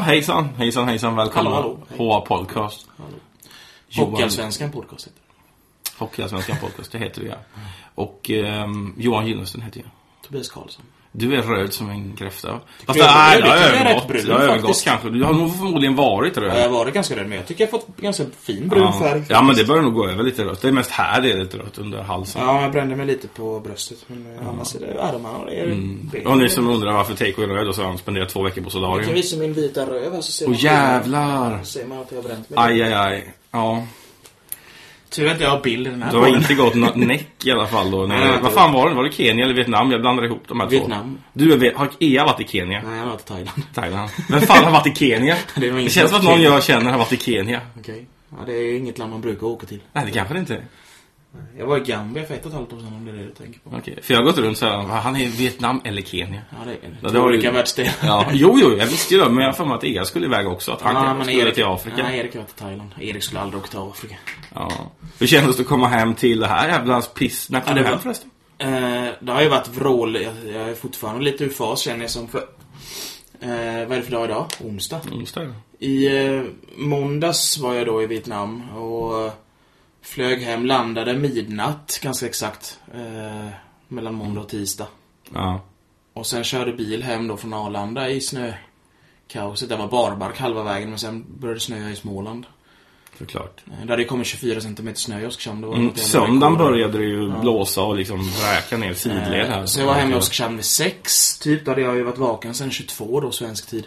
Ja, hejsan, hejsan, hejsan. Välkomna. Hallå, hallå. HA Podcast. Hockeyallsvenskan podcast heter det. Hockeyallsvenskan Podcast, det heter vi ja. Och ehm, Johan Gyllensten heter jag. Tobias Karlsson. Du är röd som en kräfta. Fast jag- det, nej, jag tycker jag är övergått. rätt brun har övergått faktiskt. kanske. Du har nog förmodligen varit Jag har röd. varit ganska röd, men jag tycker jag har fått ganska fin brun färg. ja, men det börjar nog gå över lite rött. Det är mest här det är lite rött under halsen. Ja, jag brände mig lite på bröstet. Men eh, annars är det armarna och det är Mm. Och ni som undrar varför Teiko är röd och så har han spenderat två veckor på Jag kan solarium. visa min vita röv här så ser Åh man. jävlar! ser man att jag har bränt mig. Aj, aj, aj. Ja. Tur att jag har bild i den här Du har inte gått näck i alla fall då. Nej, Vad fan var det? Var det Kenya eller Vietnam? Jag blandar ihop de här två. Vietnam. Du, har Ea varit i Kenya? Nej, jag har varit i Thailand. Thailand. Vem fan har varit i Kenya? Det Det känns som att någon jag känner har varit i Kenya. Okej. Ja, det är inget land man brukar åka till. Nej, det kanske det inte är. Jag var i Gambia för ett och ett halvt år sedan om det är det du tänker på. Okej. För jag har gått runt så här, han är i Vietnam eller Kenya. Ja, det är Ja, två det olika du- världsdelar. Ja, jo, jo, jag visste ju det. Men jag har att Ea skulle iväg också. Att han Ja, men skulle Erik, till Afrika. Nej, Erik varit i Thailand. Erik skulle aldrig åka till Afrika. Ja. Hur kändes det att komma hem till det här jävla piss? När kom Ja, du det hem var- förresten? Eh, det har ju varit vrål. Jag, jag är fortfarande lite ur fas känner jag som för... Eh, vad är det för dag idag? Onsdag. Onsdag. I eh, måndags var jag då i Vietnam och flög hem, landade midnatt ganska exakt. Eh, mellan måndag och tisdag. Ja. Och sen körde bil hem då från Arlanda i snökaoset. Det var barbark halva vägen men sen började det snöa i Småland. Såklart. Eh, Det hade ju kommit 24 cm snö i Oskarshamn. Det Mm, söndagen började det ju blåsa och liksom vräka ner sidled här. Eh, Så jag var hemma i Oskarshamn vid sex, typ. Då hade jag ju varit vaken sen 22 då, svensk tid.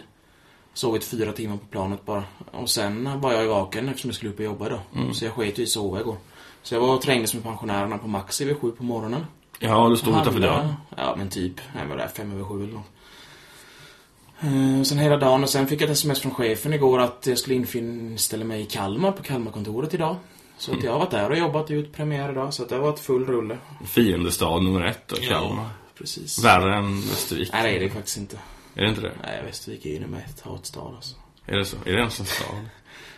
Sovit fyra timmar på planet bara. Och sen var jag vaken eftersom jag skulle upp och jobba idag. Mm. Så jag sket ju i sova igår. Så jag var och trängdes med pensionärerna på Maxi vid sju på morgonen. Ja, du stod utanför dörren. Ja, men typ. Jag var där fem över sju eller något. Eh, Sen hela dagen och sen fick jag ett sms från chefen igår att jag skulle inställa mig i Kalmar på Kalmarkontoret idag. Så att jag har varit där och jobbat och gjort premiär idag. Så att det har varit full rulle. Fiendestad nummer ett då, Kalmar. precis. Värre än Västervik. Nej, det är det faktiskt inte. Är det inte det? Nej, Västervik är ju nummer ett hatstad alltså. Är det så? Är det ens en stad?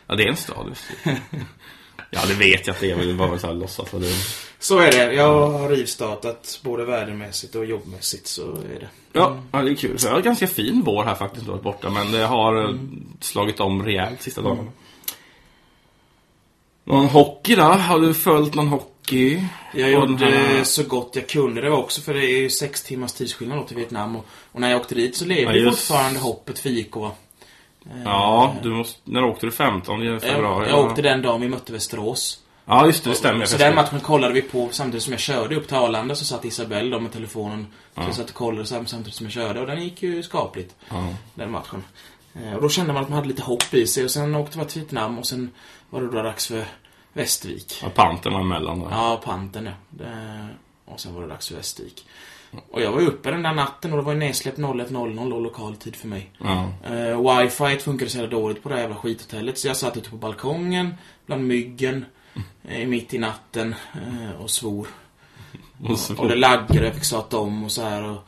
Ja, det är en stad, Västervik. Ja, det vet jag att det är. Vill bara så här låtsas vara dum. Så är det. Jag har rivstartat både värdemässigt och jobbmässigt så är det. Ja, ja, det är kul. Så jag har ganska fin vår här faktiskt varit borta. Men det har eh, slagit om rejält sista dagarna. Någon hockey då? Har du följt någon hockey? Jag Och den gjorde här- så gott jag kunde. Det var också för det är ju sex timmars tidsskillnad till Vietnam. Och, och när jag åkte dit så levde Ja, just. fortfarande hoppet för IK. Eh, Ja, du måste... När åkte du? 15 februari? Jag, jag åkte den dagen vi mötte Västerås. Ja, just det. Det stämmer. Så den matchen kollade vi på samtidigt som jag körde upp till Arlanda så satt Isabelle då med telefonen. Så jag satt och kollade sam- samtidigt som jag körde och den gick ju skapligt. Ja. Den matchen. Eh, Och då kände man att man hade lite hopp i sig och sen åkte vi till Vietnam och sen var det då dags för Västervik. Ja, panten var emellan där. Ja, Pantern ja. Det- Och sen var det dags för Västervik. Och jag var uppe den där natten och det var ju nedsläppt 01.00 då lokal tid för mig. Ja. Uh, wifi funkade så jävla dåligt på det här jävla skithotellet så jag satt ute på balkongen bland myggen eh, mitt i natten eh, och svor. Och så, Och det laggade och jag fick starta om och så här och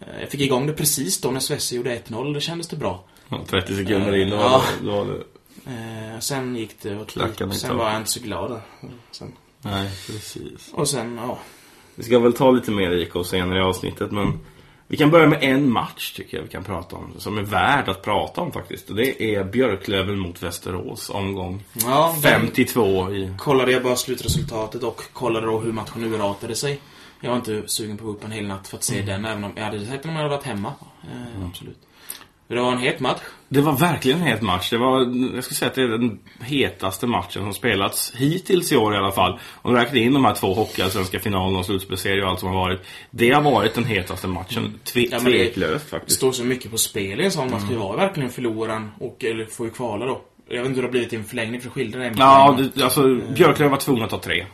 eh, Jag fick igång det precis då när Svesse gjorde 1-0 och det kändes det bra. ja, 30 sekunder in, då, Ja. då var det... Eh, sen gick det åt Klackarna Sen var jag inte så glad där. Sen. Nej, precis. Och sen, ja. Vi ska väl ta lite mer IK senare i avsnittet, men vi kan börja med en match tycker jag vi kan prata om. Som är värd att prata om faktiskt. Och det är Björklöven mot Västerås, omgång ja den 52 i... kollade jag bara slutresultatet och kollade då hur matchen urartade sig. Jag var inte sugen på att gå upp en hel natt för att se Mm. den, även om jag hade sett den om jag hade varit hemma. Eh, Absolut. Det var en het match. Det var verkligen en het match. Det var, jag skulle säga att det är den hetaste matchen som spelats hittills i år i alla fall. Om du räknar in de här två hockeyallsvenska finalerna och slutspelsserier och allt som har varit. Det har varit den hetaste matchen. Tve, Ja, det- tveklöst Det faktiskt. står så mycket på spel i en sån match. Mm. Vi var verkligen förloraren och, eller får ju kvala då. Jag vet inte hur det har blivit i en förlängning för att skildra det. Ja, det, alltså Björklöven var tvungen att ta tre.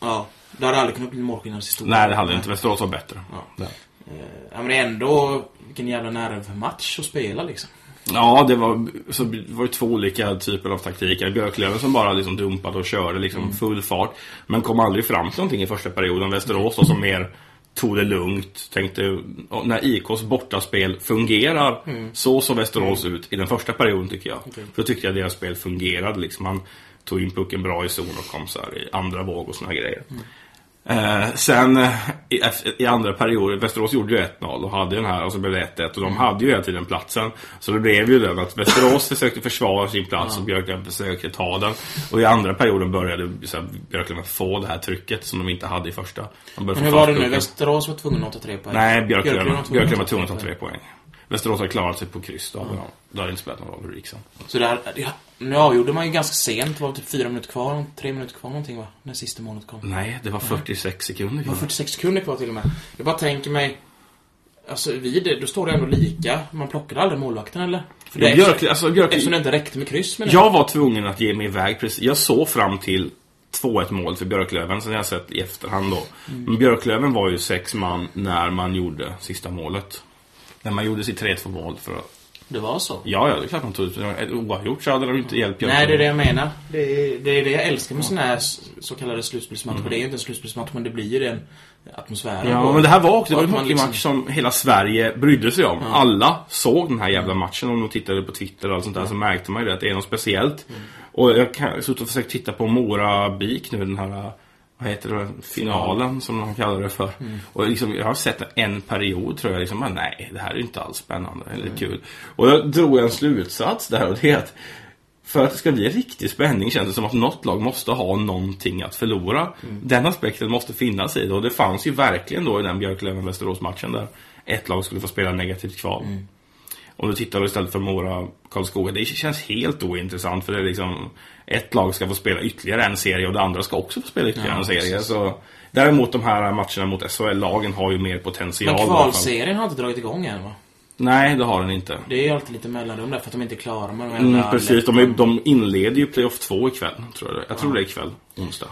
Ja. Det hade aldrig kunnat bli målskillnadshistoria. Nej, det hade det inte. Västerås var bättre. Ja. Eh, Ja, men det är ändå, vilken jävla nervmatch att spela liksom. Ja, det var, så det var ju två olika typer av taktiker. Björklöven som bara liksom dumpade och körde liksom full fart. Men kom aldrig fram till någonting i första perioden. Västerås då som mer tog det lugnt. Tänkte, när IKs bortaspel fungerar, så såg Västerås ut i den första perioden tycker jag. För då tyckte jag deras spel fungerade liksom. Man tog in pucken bra i zon och kom så i andra våg och såna här grejer. Eh, sen eh, i, i andra perioder, Västerås gjorde ju 1-0 och hade den här och så blev det 1-1 och de hade ju hela tiden platsen. Så det blev ju den att Västerås försökte försvara sin plats och Björklöven försökte ta den. Och i andra perioden började så här, Björklöven få det här trycket som de inte hade i första. Men hur var det nu? Västerås var tvungen att ta tre poäng. Nej, Björklöven, Björklöven var ta tvungen att ta tre poäng. Västerås har klarat sig på kryss. Då, de- då hade det inte spelat någon roll hur det gick sen. Så där, ja, nu avgjorde man ju ganska sent. Det var typ fyra minuter kvar, tre minuter kvar någonting va? När sista målet kom. Nej, det var 46 sekunder Det var kvar. 46 sekunder kvar till och med. Jag bara tänker mig... Alltså vid det, då står det ändå lika. Man plockade aldrig målvakten eller? För det Björklöven, alltså Eftersom Björklöven, det inte räckte med kryss med jag var tvungen att ge mig iväg precis. Jag såg fram till 2-1 mål för Björklöven, som jag har sett i efterhand då. Men Björklöven var ju sex man när man gjorde sista målet. När man gjorde sitt 3-2 mål för att... Det var så? Ja, ja, det är klart de tog ut Ett oavgjort så hade de inte hjälpt Nej, det är det jag menar. Det är det, är det jag älskar med såna här så kallade slutspelsmatcher. Det är ju inte en slutspelsmatch, men det blir ju den atmosfären. Ja, på- men det här var också det var att en man liksom- hockeymatch som hela Sverige brydde sig om. Alla såg den här jävla matchen. Om de tittade på Twitter och allt sånt där så märkte man ju det, att det är något speciellt. Och jag har suttit och försökt titta på Mora-Bik nu, den här vad heter det, finalen som de kallar det för. Och liksom, jag har sett en period tror jag, liksom, bara, nej, det här är inte alls spännande eller kul. Och jag drog en slutsats där och det är att för att det ska bli riktig spänning känns det som att något lag måste ha någonting att förlora. Den aspekten måste finnas i det och det fanns ju verkligen då i den Björklöven-Västerås-matchen där ett lag skulle få spela negativt kval. Om du tittar istället för Mora Karlskoga, det känns helt ointressant för det är liksom ett lag ska få spela ytterligare en serie och det andra ska också få spela ytterligare Ja, en serie. precis. Så, däremot de här matcherna mot SHL-lagen har ju mer potential. Men kvalserien har inte dragit igång än va? Nej, det har den inte. Det är ju alltid lite mellanrum där för att de inte är klara med de Mm, precis, de, är, de inleder ju Playoff 2 ikväll, tror jag Jag tror det är ikväll, onsdag.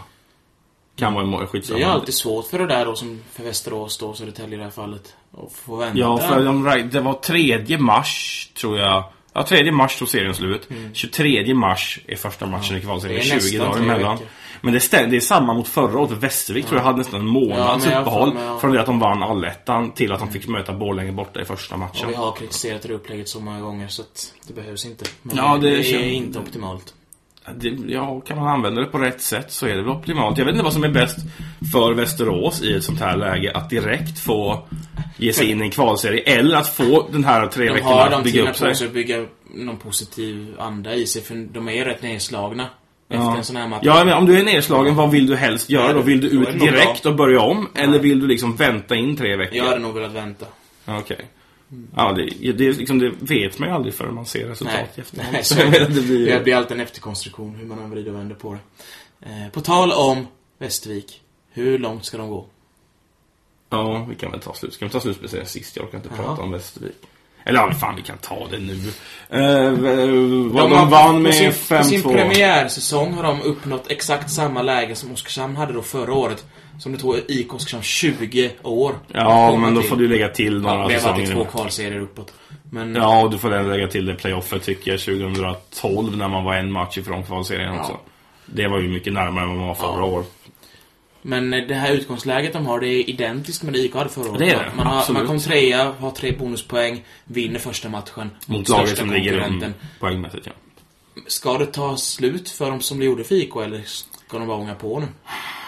Kan vara imorgon, Det är skitsamma. alltid svårt för det där då, som för Västerås då, Södertälje i det här fallet. Att få vänta. Ja, för de, det var 3 mars, tror jag. Ja, 3 mars tog serien slut. 23 mars är första matchen i kvalserien. Mm. Det är 20 nästan dagar emellan. veckor. Men det, stäm, det är samma mot förra året. Västervik tror jag hade nästan en månads Ja, uppehåll. jag- Från det att de vann allettan till att de fick möta Borlänge borta i första matchen. Och vi har kritiserat det upplägget så många gånger så att det behövs inte. Men Ja, det, det är känns- inte optimalt. Det, ja, kan man använda det på rätt sätt så är det väl optimalt. Jag vet inte vad som är bäst för Västerås i ett sånt här läge. Att direkt få ge sig in i en kvalserie eller att få den här tre De veckorna har att de bygga upp sig. sig att bygga någon positiv anda i sig, för de är ju rätt nedslagna. Efter Ja. en sån här match. Ja, men om du är nedslagen, vad vill du helst göra då? Vill du ut direkt och börja om? Eller vill du liksom vänta in tre veckor? Jag hade nog velat vänta. Ja, Okej. Ja, det, det, liksom, det vet man ju aldrig förrän man ser resultat Nej, i efterhand. nej så det. blir... Det blir alltid en efterkonstruktion, hur man än vrider och vänder på det. Eh, på tal om Västervik. Hur långt ska de gå? Ja, vi kan väl ta slut. Ska vi ta slutspeciellt sist? Jag orkar inte Jaha. prata om Västervik. Eller ja, fan vi kan ta det nu. Eh, vad de, har- vann med sin, På sin 5-2. premiärsäsong har de uppnått exakt samma läge som Oskarshamn hade då förra året. Som det tog IK Oskarshamn 20 år. Ja, men då till. får du lägga till några Ja, vi har varit i säsonger. två kvalserier uppåt. Men Ja, och du får lägga till det playoffet tycker jag 2012 när man var en match ifrån kvalserien Ja. också. Det var ju mycket närmare än vad man var förra Ja. året. Men det här utgångsläget de har, det är identiskt med det IK hade förra året. Det är det, man, har, absolut. man kom trea, har tre bonuspoäng, vinner första matchen Mot laget största som ligger um, poängmässigt, ja. Ska det ta slut för dem som det gjorde för IK, eller ska de bara ånga på nu?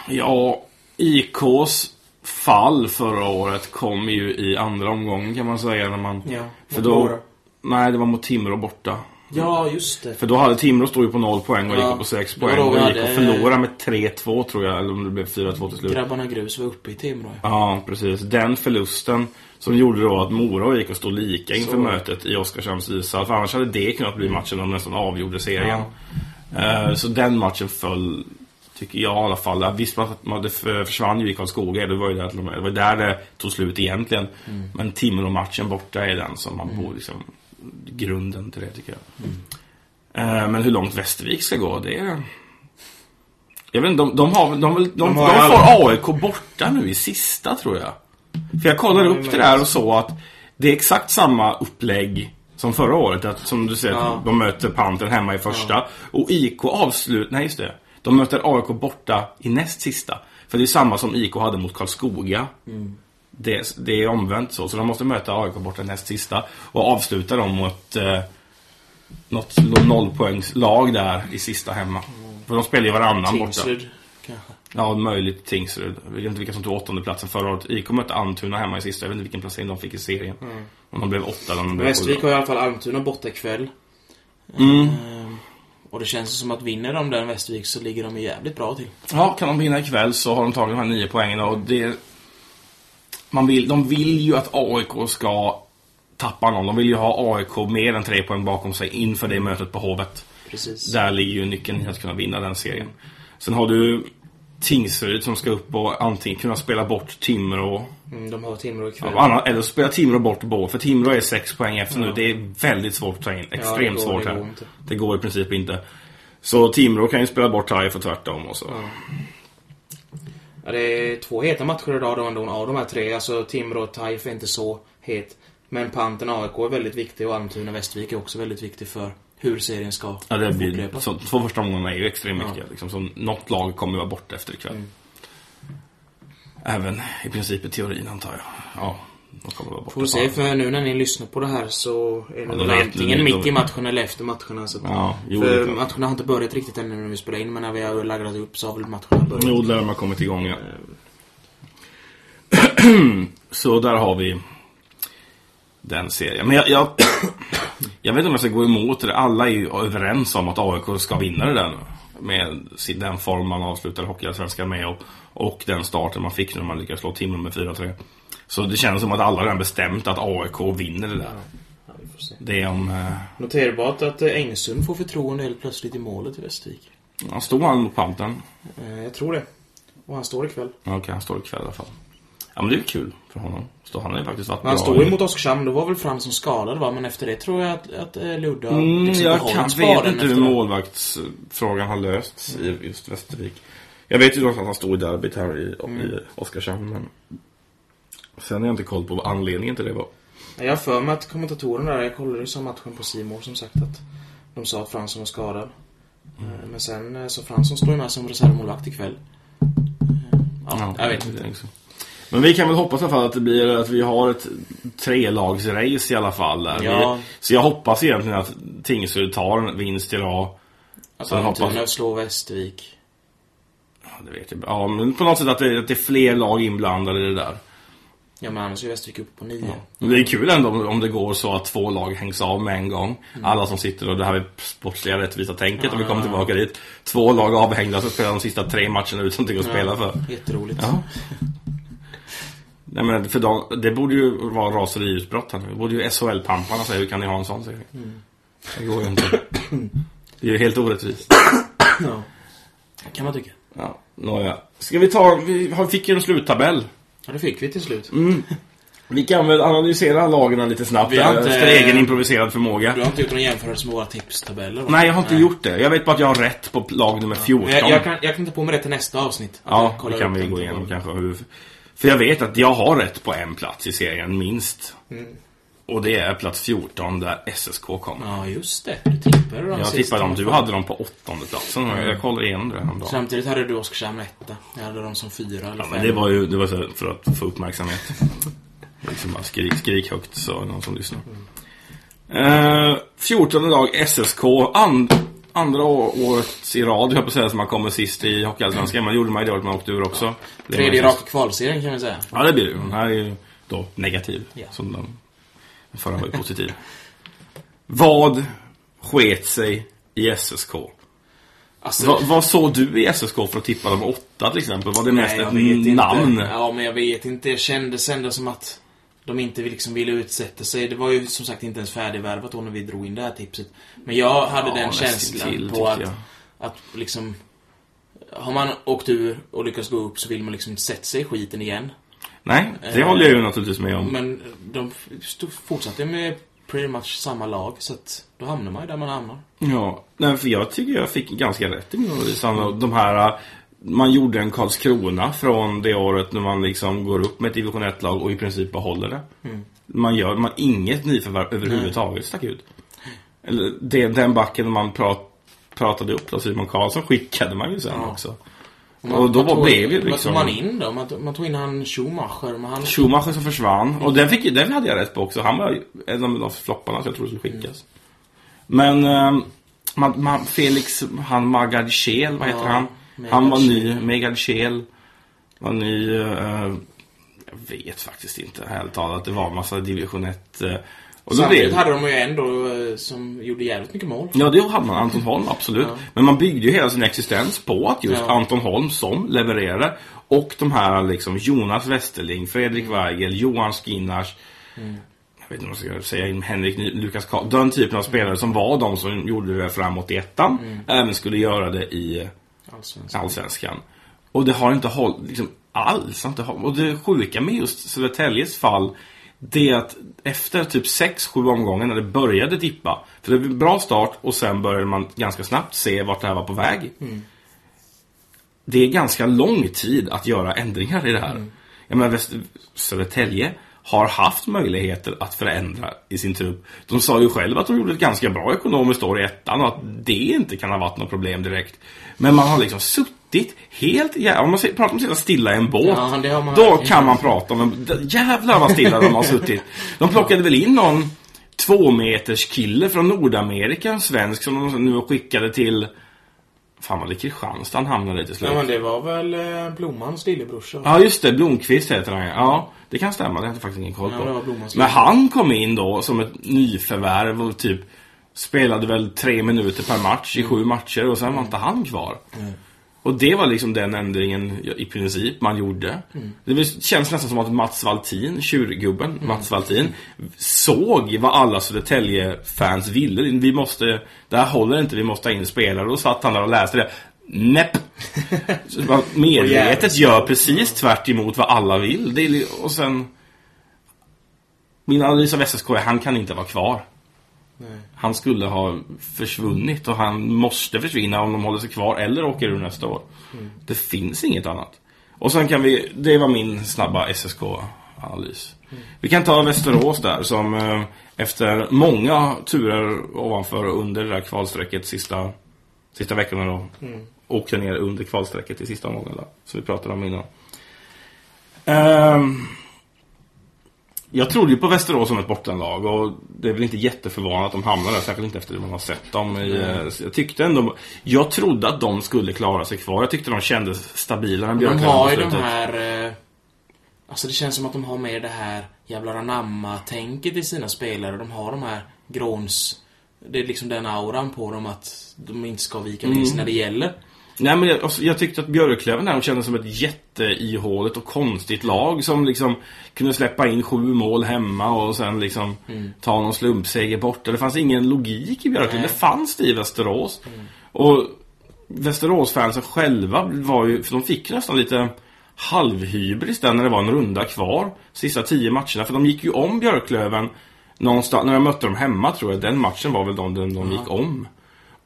Ja, IKs fall förra året kom ju i andra omgången kan man säga när man... Ja, för då... Mora. Nej, det var mot Timrå borta. Ja, just det. För då hade Timrå stod ju på noll poäng och Ja, gick på sex poäng. Och gick hade- och förlorade med 3-2 tror jag, eller om det blev 4-2 till slut. Grabbarna Grus var uppe i Timrå. ja. Ja, precis. Den förlusten som gjorde då att Mora och IK stod lika inför Så. mötet i Oskarshamns ishall. För annars hade det kunnat bli matchen de nästan avgjorde serien. Eh, Så den matchen föll, tycker jag i alla fall. Ja, Visst, man- man- det försvann ju i Karlskoga. Det var ju där, det var där det tog slut egentligen. Men Timrå-matchen borta är den som man borde liksom... Grunden till det, tycker jag. Eh, Men hur långt Västervik ska gå, det är... Jag vet inte, de, de har. De, de, de, De de, har får AIK borta nu i sista, tror jag. För jag kollade Ja, upp det är det där och såg att det är exakt samma upplägg som förra året. Att, som du säger, Ja. de möter Pantern hemma i första. Och IK avslut... Nej, just det. De möter AIK borta i näst sista. För det är samma som IK hade mot Karlskoga. Det, det är omvänt så. Så de måste möta AIK borta näst sista. Och avsluta dem mot eh, något nollpoängslag där i sista hemma. För de spelar ju varannan borta. Tingsryd, kanske. Ja, möjligt Tingsryd. Jag vet inte vilka som tog åttonde platsen förra året. IK mötte Almtuna hemma i sista. Jag vet inte vilken placering de fick i serien. Om de blev åtta eller om de blev Västervik har i alla fall Almtuna borta ikväll. Mm. Och det känns som att vinner de den Västervik så ligger de jävligt bra till. Ja, kan de vinna ikväll så har de tagit de här nio poängen och det... Man vill, de vill ju att AIK ska tappa någon. De vill ju ha AIK mer än tre poäng bakom sig inför det mötet på Hovet. Precis. Där ligger ju nyckeln i att kunna vinna den serien. Sen har du Tingsryd som ska upp och antingen kunna spela bort Timrå Mm, de har Timrå ikväll. Ja, eller spela Timrå bort båda. För Timrå är sex poäng efter nu. Det är väldigt svårt att ta in. Extremt det går- svårt det här. inte. Det går i princip inte. Så Timrå kan ju spela bort Taif och tvärtom. Och så. Ja, det är två heta matcher idag då ändå av de här tre. Alltså Timrå och Taif är inte så het. Men Panten AIK är väldigt viktig och Almtuna Västervik är också väldigt viktig för hur serien ska Ja, det blir, så, två första omgångarna är ju extremt Ja. viktiga. Liksom, så något lag kommer vara borta efter ikväll. Mm. Även i princip i teorin antar jag. Ja, de kommer vara borta. Får se, för nu när ni lyssnar på det här så är det Ja, antingen mitt i matchen eller efter matcherna. Så Ja, jo, för matcherna har inte börjat riktigt ännu när vi spelar in, men när vi har lagrat upp så har väl matcherna börjat. Jo, där har man kommit igång ja. Så där har vi den serien. Men jag, jag, jag vet inte om jag ska gå emot det. Alla är ju överens om att AIK ska vinna det där nu. Med den form man avslutar Hockeyallsvenskan med och, och den starten man fick när man lyckades slå Timrå med 4-3. Så det känns som att alla redan bestämt att AIK vinner det där. Ja. Det är om... Eh, Noterbart att eh, Engsund får förtroende helt plötsligt i målet i Västervik. ja, stod han mot Pantern? Eh, Jag tror det. Och han står ikväll. Okej, han står ikväll i alla fall. Ja, men det är kul för honom. Så han har ju faktiskt varit Men han bra stod ju mot Oskarshamn, då var väl Fransson skadad va? Men efter det tror jag att, att eh, Ludde har Mm, liksom jag kan, vet inte hur målvaktsfrågan har lösts i just Västervik. Jag vet ju dock att han stod i derbyt här i, Mm. i Oskarshamn, men... Sen har jag inte koll på vad anledningen till det var. Jag har för mig att kommentatorerna där, jag kollade ju som matchen på Simor som sagt att de sa att Fransson var skadad. Mm. Eh, Men sen eh, så Fransson står ju med som reservmålvakt ikväll. Eh, Ja, jag vet inte. Men vi kan väl hoppas i alla fall att det blir att vi har ett trelagsrace i alla fall där. Ja. Vi, så jag hoppas egentligen att Tingsryd tar en vinst idag. Att Sen hoppas- slår Västervik. Ja, det vet jag. Ja, men på något sätt att det, att det är fler lag inblandade i det där. Ja men annars är Västervik uppe på nio. Men Det är kul ändå om, det går så att två lag hängs av med en gång. Alla som sitter och det här är sportsliga rättvisa tänket om vi kommer tillbaka dit. Två lag avhängda så spelar de sista tre matcherna ut som att spela för. Jätteroligt. Ja. Nej men för de, det borde ju vara raseriutbrott. Det borde ju SHL-pamparna säga hur kan ni ha en sån serie? Det går ju inte. Det är ju helt orättvist. Ja. Kan man tycka. Ja, nåja. Ska vi ta, vi fick ju en sluttabell. Ja, det fick vi till slut. Vi kan väl analysera lagen lite snabbt. Vi har inte- Efter egen improviserad förmåga. Du har inte gjort någon jämförelse med våra tipstabeller? va? Nej, jag har inte gjort det. Jag vet bara att jag har rätt på lag nummer 14. Jag, jag, kan, jag kan ta på mig det till nästa avsnitt. Ja, det kan vi gå igenom kanske. Hur, för jag vet att jag har rätt på en plats i serien, minst. Mm. Och det är plats 14 där SSK kommer. Ja, just det. Du tippade dem Jag tippade dem, du hade dem på åttonde platsen. Jag kollade igenom det häromdagen. Samtidigt hade du Oskarshamn etta. Jag hade dem som fyra eller Ja, fem. men det var ju det var så för att få uppmärksamhet. liksom bara skrik, skrik högt så någon som lyssnar. Eh, 14 dag SSK. And, andra året i rad, jag på säga, som man kommer sist i Hockeyallsvenskan. Man gjorde man ju det året man åkte ur också. Tredje raka kvalserien kan vi säga. Ja, det blir det. Den här är ju då negativ. Ja. Som den den förra var ju positiv. Vad sket sig i SSK? Alltså, Va, vad såg du i SSK för att tippa dem åtta till exempel? Var det mest ett namn? Inte. Ja, men jag vet inte. Det kändes ändå som att de inte liksom ville utsätta sig. Det var ju som sagt inte ens färdigvärvat då när vi drog in det här tipset. Men jag hade Ja, den känslan på tyckte att, jag. att liksom... Har man åkt ur och lyckats gå upp så vill man liksom inte sätta sig i skiten igen. Nej, det Eh, håller jag ju naturligtvis med om. Men de fortsatte med pretty much samma lag. Så att då hamnar man ju där man hamnar. Ja, nej, för jag tycker jag fick ganska rätt i min analys. De här, man gjorde en Karlskrona från det året när man liksom går upp med ett division 1-lag och i princip behåller det. Mm. Man gör man, inget nyförvärv överhuvudtaget stack ut. Eller det, den backen man prat, pratade upp då, Simon Karlsson, skickade man ju sen Ja. också. Och, Och då vad tog- blev Vad liksom- tog man in då? Man tog, man tog in han Schumacher, men han... Schumacher som försvann. Och den, fick, den hade jag rätt på också. Han var ju en av de flopparna som jag trodde skulle skickas. Men ehm, man, man, Felix, han Magad Scheel, vad heter Ja. han? Han var ny. Megal Scheel var ny. eh, jag vet faktiskt inte, helt talat. Det var en massa division 1. eh, och då Samtidigt blev- hade de ju ändå eh, som gjorde jävligt mycket mål. Ja, det hade man. Anton Holm, absolut. Ja. Men man byggde ju hela sin existens på att just Ja. Anton Holm som levererade och de här liksom Jonas Westerling, Fredrik Weigel, Johan Skinnars jag vet inte vad jag ska säga, Henrik Lukas Karl. Den typen av spelare som var de som gjorde det framåt i ettan. Även skulle göra det i Allsvenskan. Allsvenskan. Och det har inte hållit liksom, alls. Inte hållit. Och det sjuka med just Södertäljes fall det är att efter typ 6-7 omgångar när det började dippa. För det var en bra start och sen började man ganska snabbt se vart det här var på väg. Det är ganska lång tid att göra ändringar i det här. Jag menar, Väst- Södertälje har haft möjligheter att förändra i sin trupp. De sa ju själva att de gjorde ett ganska bra ekonomiskt år i ettan och att det inte kan ha varit något problem direkt. Men man har liksom suttit helt jä- Om man pratar om att sitta stilla i en båt. Ja, då kan man prata om en... Jävlar vad stilla de har suttit. De plockade väl in någon två meters kille från Nordamerika, en svensk, som de nu skickade till... Fan var det Kristianstad han hamnade till slut? Ja, men det var väl eh, Blommans lillebrorsa? Ja, just det. Blomqvist heter han ja. Det kan stämma, det har jag faktiskt ingen koll Ja, på. Blommans. Men han kom in då som ett nyförvärv och typ spelade väl tre minuter per match i Mm. sju matcher och sen var inte han kvar. Och det var liksom den ändringen i princip man gjorde. Mm. Det känns nästan som att Mats Valtin, tjurgubben Mm. Mats Valtin, såg vad alla Södertälje-fans ville. Vi måste, det här håller inte, vi måste ha in spelare. Och satt han där och läste det. Näpp! Medvetet gör precis tvärt emot vad alla vill. Är, och sen... Min analys av SSK är han kan inte vara kvar. Nej. Han skulle ha försvunnit och han måste försvinna om de håller sig kvar eller åker ur nästa år. Det finns inget annat. Och sen kan vi, det var min snabba SSK-analys. Vi kan ta Västerås där som eh, efter många turer ovanför och under det där kvalstrecket sista, sista veckorna då. Åkte ner under kvalstrecket i sista omgången där. Som vi pratade om innan. Ehm, jag trodde ju på Västerås som ett bottenlag och det är väl inte jätteförvånande att de hamnar där, särskilt inte efter det man har sett dem. I, eh, jag tyckte ändå, jag trodde att de skulle klara sig kvar. Jag tyckte de kändes stabila när De Björklund har på ju de här... Eh, alltså det känns som att de har mer det här jävla anamma-tänket i sina spelare. De har de här gråns... Det är liksom den auran på dem att de inte ska vika ner Mm. sig när det gäller. Nej men jag, alltså, jag tyckte att Björklöven där kändes som ett jätteihåligt och konstigt lag som liksom kunde släppa in sju mål hemma och sen liksom ta någon slumpseger borta. Det fanns ingen logik i Björklöven. Det fanns det i Västerås. Och Västeråsfansen själva var ju, för de fick nästan lite halvhybris där när det var en runda kvar. Sista tio matcherna. För de gick ju om Björklöven någonstans, när jag mötte dem hemma tror jag. Den matchen var väl de, de, de gick om.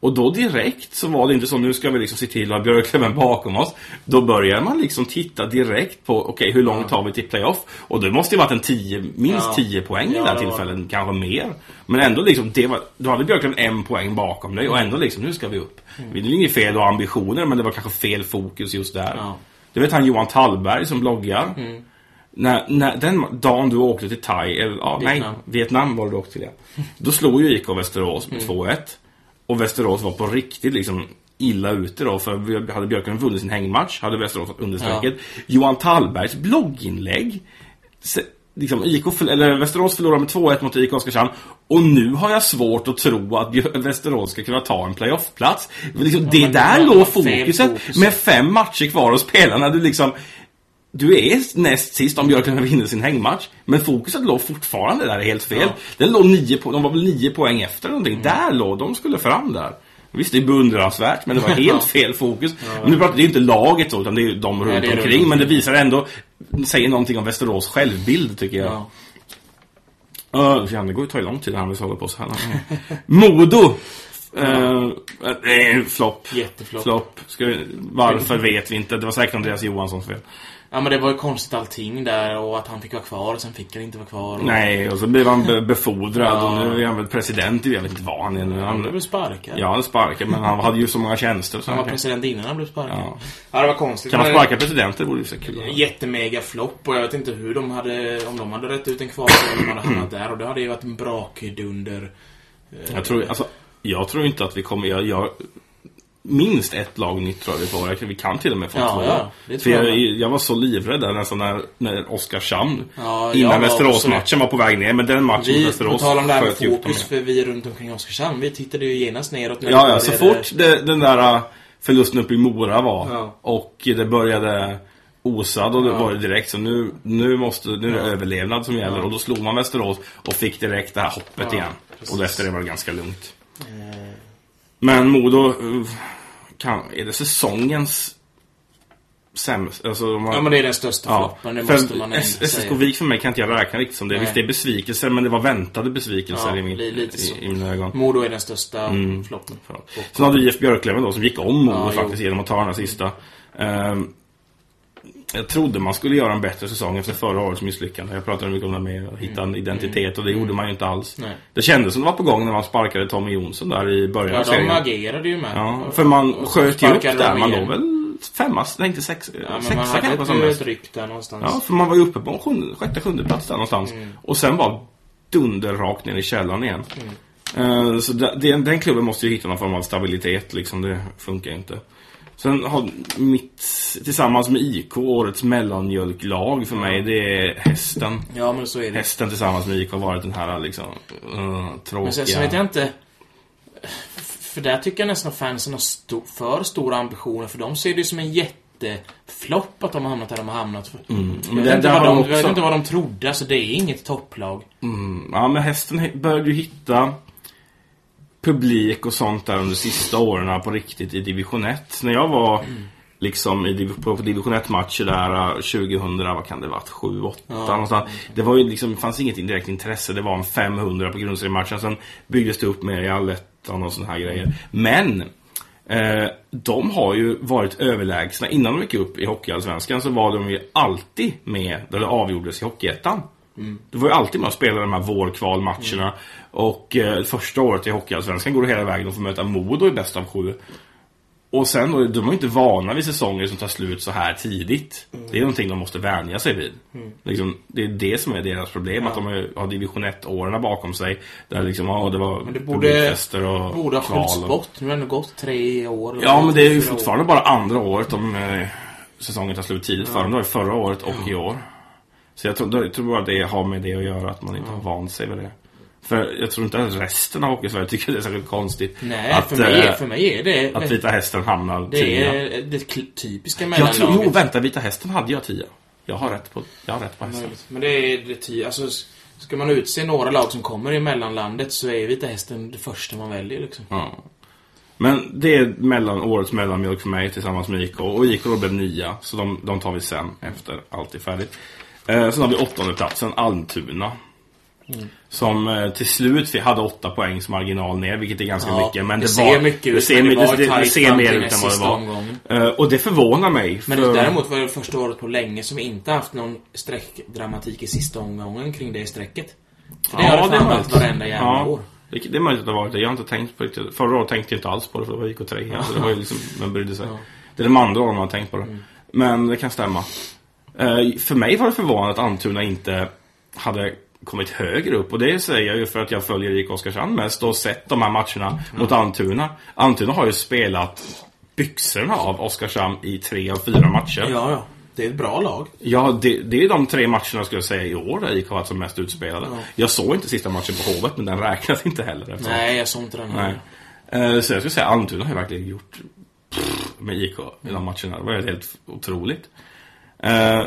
Och då direkt så var det inte så, nu ska vi liksom se till att ha Björklöven bakom oss. Då börjar man liksom titta direkt på, okej hur långt har vi till playoff? Och det måste ju varit en 10, minst Ja. 10 poäng i Ja, det här det tillfället, kanske mer. Men ändå liksom, det var, då hade Björklöven en poäng bakom dig och ändå liksom, nu ska vi upp. Det är inget fel att ha ambitioner, men det var kanske fel fokus just där. Ja. Du vet han Johan Tallberg som bloggar. När, när, den dagen du åkte till Thai, eller ja, Vietnam. nej, Vietnam var det du åkte till ja. Då slog ju IK Västerås med 2-1. Och Västerås var på riktigt liksom illa ute då, för vi hade Björklund vunnit sin hängmatch, hade Västerås fått understrecket. Johan Tallbergs blogginlägg se- Liksom, IK, eller Västerås förlorade med 2-1 mot IK Oskarshamn och nu har jag svårt att tro att Västerås ska kunna ta en playoffplats. Liksom, det men det där låg fokuset fokus. med fem matcher kvar att spela när du liksom du är näst sist om Björklund vinner sin hängmatch. Men fokuset låg fortfarande där helt fel. Ja. Den låg nio på, de var väl nio poäng efter någonting. Där låg de skulle fram där. Visst, det är beundransvärt, men det var helt fel fokus. Men nu pratar det är ju inte laget så, utan det är de runt det är omkring. runt Men det visar ändå, säger någonting om Västerås självbild, tycker jag. Ja. Ja, fan, det går ju ta lång tid när vi håller på så här. Modo! Uh, eh, flopp. Jätteflopp. Flopp. Ska vi, varför vet vi inte. Det var säkert Andreas Johanssons fel. Ja men det var ju konstigt allting där och att han fick vara kvar och sen fick han inte vara kvar. Och... Nej, och så blev han be- befordrad Ja. och nu är han väl president jag vet inte vad han är nu. Han blev sparkad. ja, han sparkade, men han hade ju så många tjänster. Så Han var kan, president innan han blev sparkad. Ja. Ja, det var konstigt. kan man sparka presidenter? Det vore ju så kul. Jättemega flopp och jag vet inte hur de hade, om de hade rätt ut en kvar eller om de hade hamnat där och det hade ju varit en brakdunder. Jag tror, alltså, jag tror inte att vi kommer... Jag, jag, minst ett lag nytt tror jag vi får. Vi kan till och med få Ja, två. ja, det För jag jag, var så livrädd där nästan när, när Oskarshamn Ja, innan Västerås-matchen var på väg ner. Men den matchen Vi, på Västerås tal om det här med fokus, för vi runt omkring Oskarshamn, vi tittade ju genast neråt när det Ja, ja, så fort det, den där äh, förlusten uppe i Mora var Ja. och det började osa, då Ja. var det direkt så nu, nu måste, nu är det Ja. överlevnad som gäller och då slog man Västerås och fick direkt det här hoppet igen. precis. Och efter det var det ganska lugnt. Eh, Men Modo, uh, kan, är det säsongens sämsta? Alltså, har- Ja, men det är den största Ja, floppen, det för måste man SSK. Vik för mig kan inte jag räkna riktigt som det. Nej. Visst, det är besvikelser, men det var väntade besvikelser Ja, i, min, li- lite så. i, i mina ögon. Modo är den största Mm. floppen. Sen hade vi IF Björklöven då som gick om Modo Ja, faktiskt jo. genom att ta den här sista. Ehm, jag trodde man skulle göra en bättre säsong efter förra årets misslyckande. Jag pratade mycket om det med att hitta en identitet och det gjorde man ju inte alls. Nej. Det kändes som det var på gång när man sparkade Tommy Jonsson där i början Ja, av de serien. agerade ju med. Ja, för man Och så sköt ju upp där. de Man låg väl femma, nej inte sex, Ja, man sexa hade kanske som ett, mest. ett ryck där någonstans. Ja, för man var ju uppe på en sjunde, sjätte, sjunde plats där någonstans. Mm. Och sen bara dunder rakt ner i källaren igen. Eh, så da- den, den klubben måste ju hitta någon form av stabilitet liksom. Det funkar ju inte. Sen har mitt, tillsammans med IK, årets mellanmjölklag för mig, det är hästen. Ja, men så är det. Hästen tillsammans med IK har varit den här liksom, uh, tråkiga. Men sen, sen vet jag inte... För där tycker jag nästan fansen har sto, för stora ambitioner. För de ser det ju som en jätteflopp att de har hamnat där de har hamnat. Mm. Jag, Men vet det- inte vad de, de jag vet också- inte vad de trodde. Alltså, det är inget topplag. Mm, ja, men hästen började ju hitta publik och sånt där under sista åren på riktigt i division 1. När jag var liksom i, på, division 1-matcher där eh, 2000, vad kan det varit, 7, 8 Ja. någonstans. Det var ju liksom, fanns inget direkt intresse. Det var en 500 på grundseriematchen. Sen byggdes det upp mer i allettan och såna här grejer. Men Eh, de har ju varit överlägsna. Innan de gick upp i Hockeyallsvenskan så var de ju alltid med där det avgjordes i Hockeyettan. Du var ju alltid med och spelade de här vårkvalmatcherna. Och eh, första året i Hockeyallsvenskan går det hela vägen. De får möta Modo i bäst av sju. Och sen då, de är ju inte vana vid säsonger som tar slut så här tidigt. Det är någonting de måste vänja sig vid. Liksom, det är det som är deras problem. Att de har, division 1-åren bakom sig. Där liksom, ja, det var Men det borde, och borde ha skjutits bort. Nu har det gått tre år. Ja, men det är ju fyra år. fortfarande bara andra året om eh, säsongen tar slut tidigt för dem. Det var ju förra året och i år. Så jag tror, jag tror bara det har med det att göra, att man inte har vant sig vid det. För jag tror inte att resten av Hockeysverige tycker det är särskilt konstigt. Nej, att, för, mig, eh, för mig är det... att Vita Hästen hamnar det tia. är det typiska Jag tror, mellanlaget. jo, vänta, Vita Hästen hade jag tia. Jag har rätt på, jag har rätt på hästen. Men det är det ty- alltså, Ska man utse några lag som kommer i mellanlandet så är Vita Hästen det första man väljer liksom. Ja. Men det är mellan, årets mellanmjölk för mig tillsammans med IK. Och IK då blev nia, så de, de tar vi sen efter allt är färdigt. Eh, sen har vi åttonde platsen Almtuna. Som eh, till slut fi- hade åtta poängs marginal ner, vilket är ganska Ja, mycket. Men det det, ser var, mycket det ut, ser, men det det, var det, det ser mer ut än vad det var. omgången. Eh, och det förvånar mig. Men för- däremot var det första året på länge som vi inte haft någon streckdramatik i sista omgången kring det strecket. För det har det varit varenda jävla ja, år. Det, det är möjligt att det har varit det. Jag har inte tänkt på det. Förra året tänkte jag inte alls på det för det var IK 3. Alltså, det var ju liksom, man brydde sig. Ja. Det är de andra åren man har tänkt på det. Mm. Men det kan stämma. Eh, för mig var det förvånande att Almtuna inte hade kommit högre upp. Och det säger jag ju för att jag följer IK Oskarshamn mest och sett de här matcherna mot Almtuna. Almtuna har ju spelat byxorna av Oskarshamn i tre av fyra matcher. Ja, ja. Det är ett bra lag. Ja, det, det är de tre matcherna skulle jag säga i år där IK har varit som mest utspelade. Ja. Jag såg inte sista matchen på Hovet, men den räknas inte heller. eftersom- Nej, jag såg inte den Nej. här. Eh, Så jag skulle säga Almtuna har ju verkligen gjort med IK i de matcherna. Det var helt otroligt. Eh,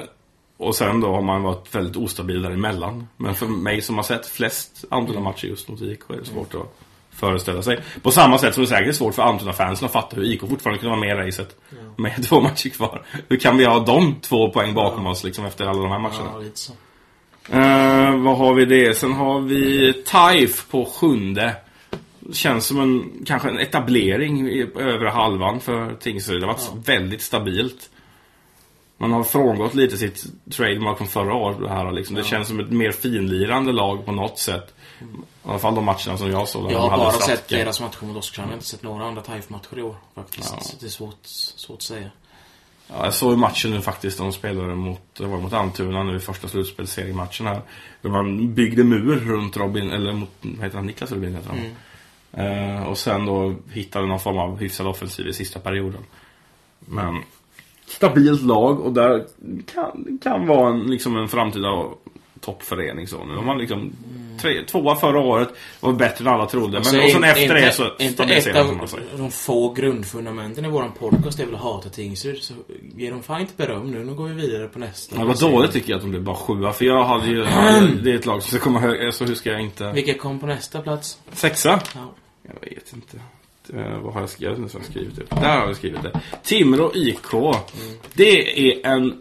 Och sen då har man varit väldigt ostabil däremellan. Men för mig som har sett flest Almtuna-matcher just mot IK är det svårt att föreställa sig. På samma sätt som det säkert är svårt för Almtuna-fansen att fatta hur IK fortfarande kunde vara med i racet. Med två matcher kvar. Hur kan vi ha de två poäng bakom oss liksom efter alla de här matcherna? Ja, lite så. Eh, vad har vi det? Sen har vi Taif på sjunde. Känns som en, kanske en etablering i övre halvan för Tingsryd. Det har varit väldigt stabilt. Man har frångått lite sitt trademark från förra året. Det, här, liksom. det känns som ett mer finlirande lag på något sätt. I alla fall de matcherna som jag såg. Jag har bara sett deras matcher mot Oskarshamn. Jag har inte sett några andra TIFE-matcher i år faktiskt. Ja. Det är svårt, svårt att säga. Ja, jag såg matchen nu faktiskt. De spelade mot, det var mot Almtuna nu i första slutspelseriematchen här. Där man byggde mur runt Robin, eller mot, vad heter han, Niklas Rubin heter han. Eh, och sen då hittade någon form av hyfsad offensiv i sista perioden. Men stabilt lag och där kan, kan vara en, liksom en framtida toppförening. Så. Nu har man liksom tre, tvåa förra året var bättre än alla trodde. Alltså, Men och sen efter det så inte ett stabiliseras man av sig. de få grundfundamenten i våran podcast är väl att hata Tingsryd. Så ge dem fan inte beröm nu. Nu går vi vidare på nästa. Ja, vad dåligt tycker jag att de blev bara sjua. För jag hade ju, det är ett lag som ska komma högre. Så hur ska jag inte... Vilka kom på nästa plats? Sexa? Ja. Jag vet inte. Eh, vad har jag skrivit? Jag har skrivit det. Där har jag skrivit det. Timrå IK. Det är en...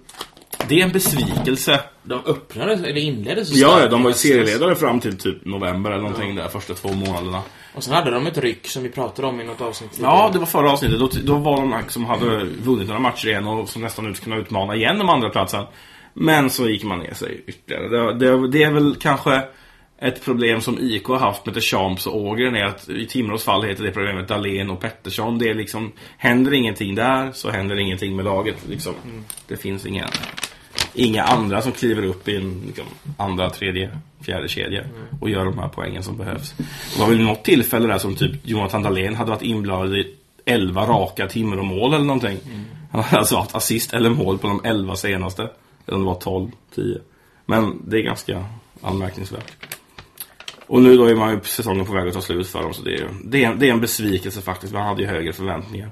Det är en besvikelse. De öppnade, eller inledde så Ja, ja, de var ju serieledare fram till typ november eller någonting där, första två månaderna. Och sen hade de ett ryck som vi pratade om i något avsnitt Ja, det var förra avsnittet. Då, då var de här som hade vunnit några matcher igen och som nästan ut kunna utmana igen om andra platsen. Men så gick man ner sig ytterligare. Det, det, det är väl kanske ett problem som IK har haft med Deschamps och Ågren är att i Timrås fall heter det problemet Dahlén och Pettersson. Det är liksom, händer ingenting där så händer ingenting med laget. Liksom. Det finns inga, inga andra som kliver upp i en liksom, andra, tredje, fjärde kedja och gör de här poängen som behövs. Det var väl något tillfälle där som typ Jonathan Dahlén hade varit inblandad i 11 raka Timrå-mål eller någonting. Han hade alltså haft assist eller mål på de 11 senaste. Eller om det var 12, 10. Men det är ganska anmärkningsvärt. Och nu då är man ju säsongen på väg att ta slut för dem. Så det är, det är, det är en besvikelse faktiskt. Man hade ju högre förväntningar.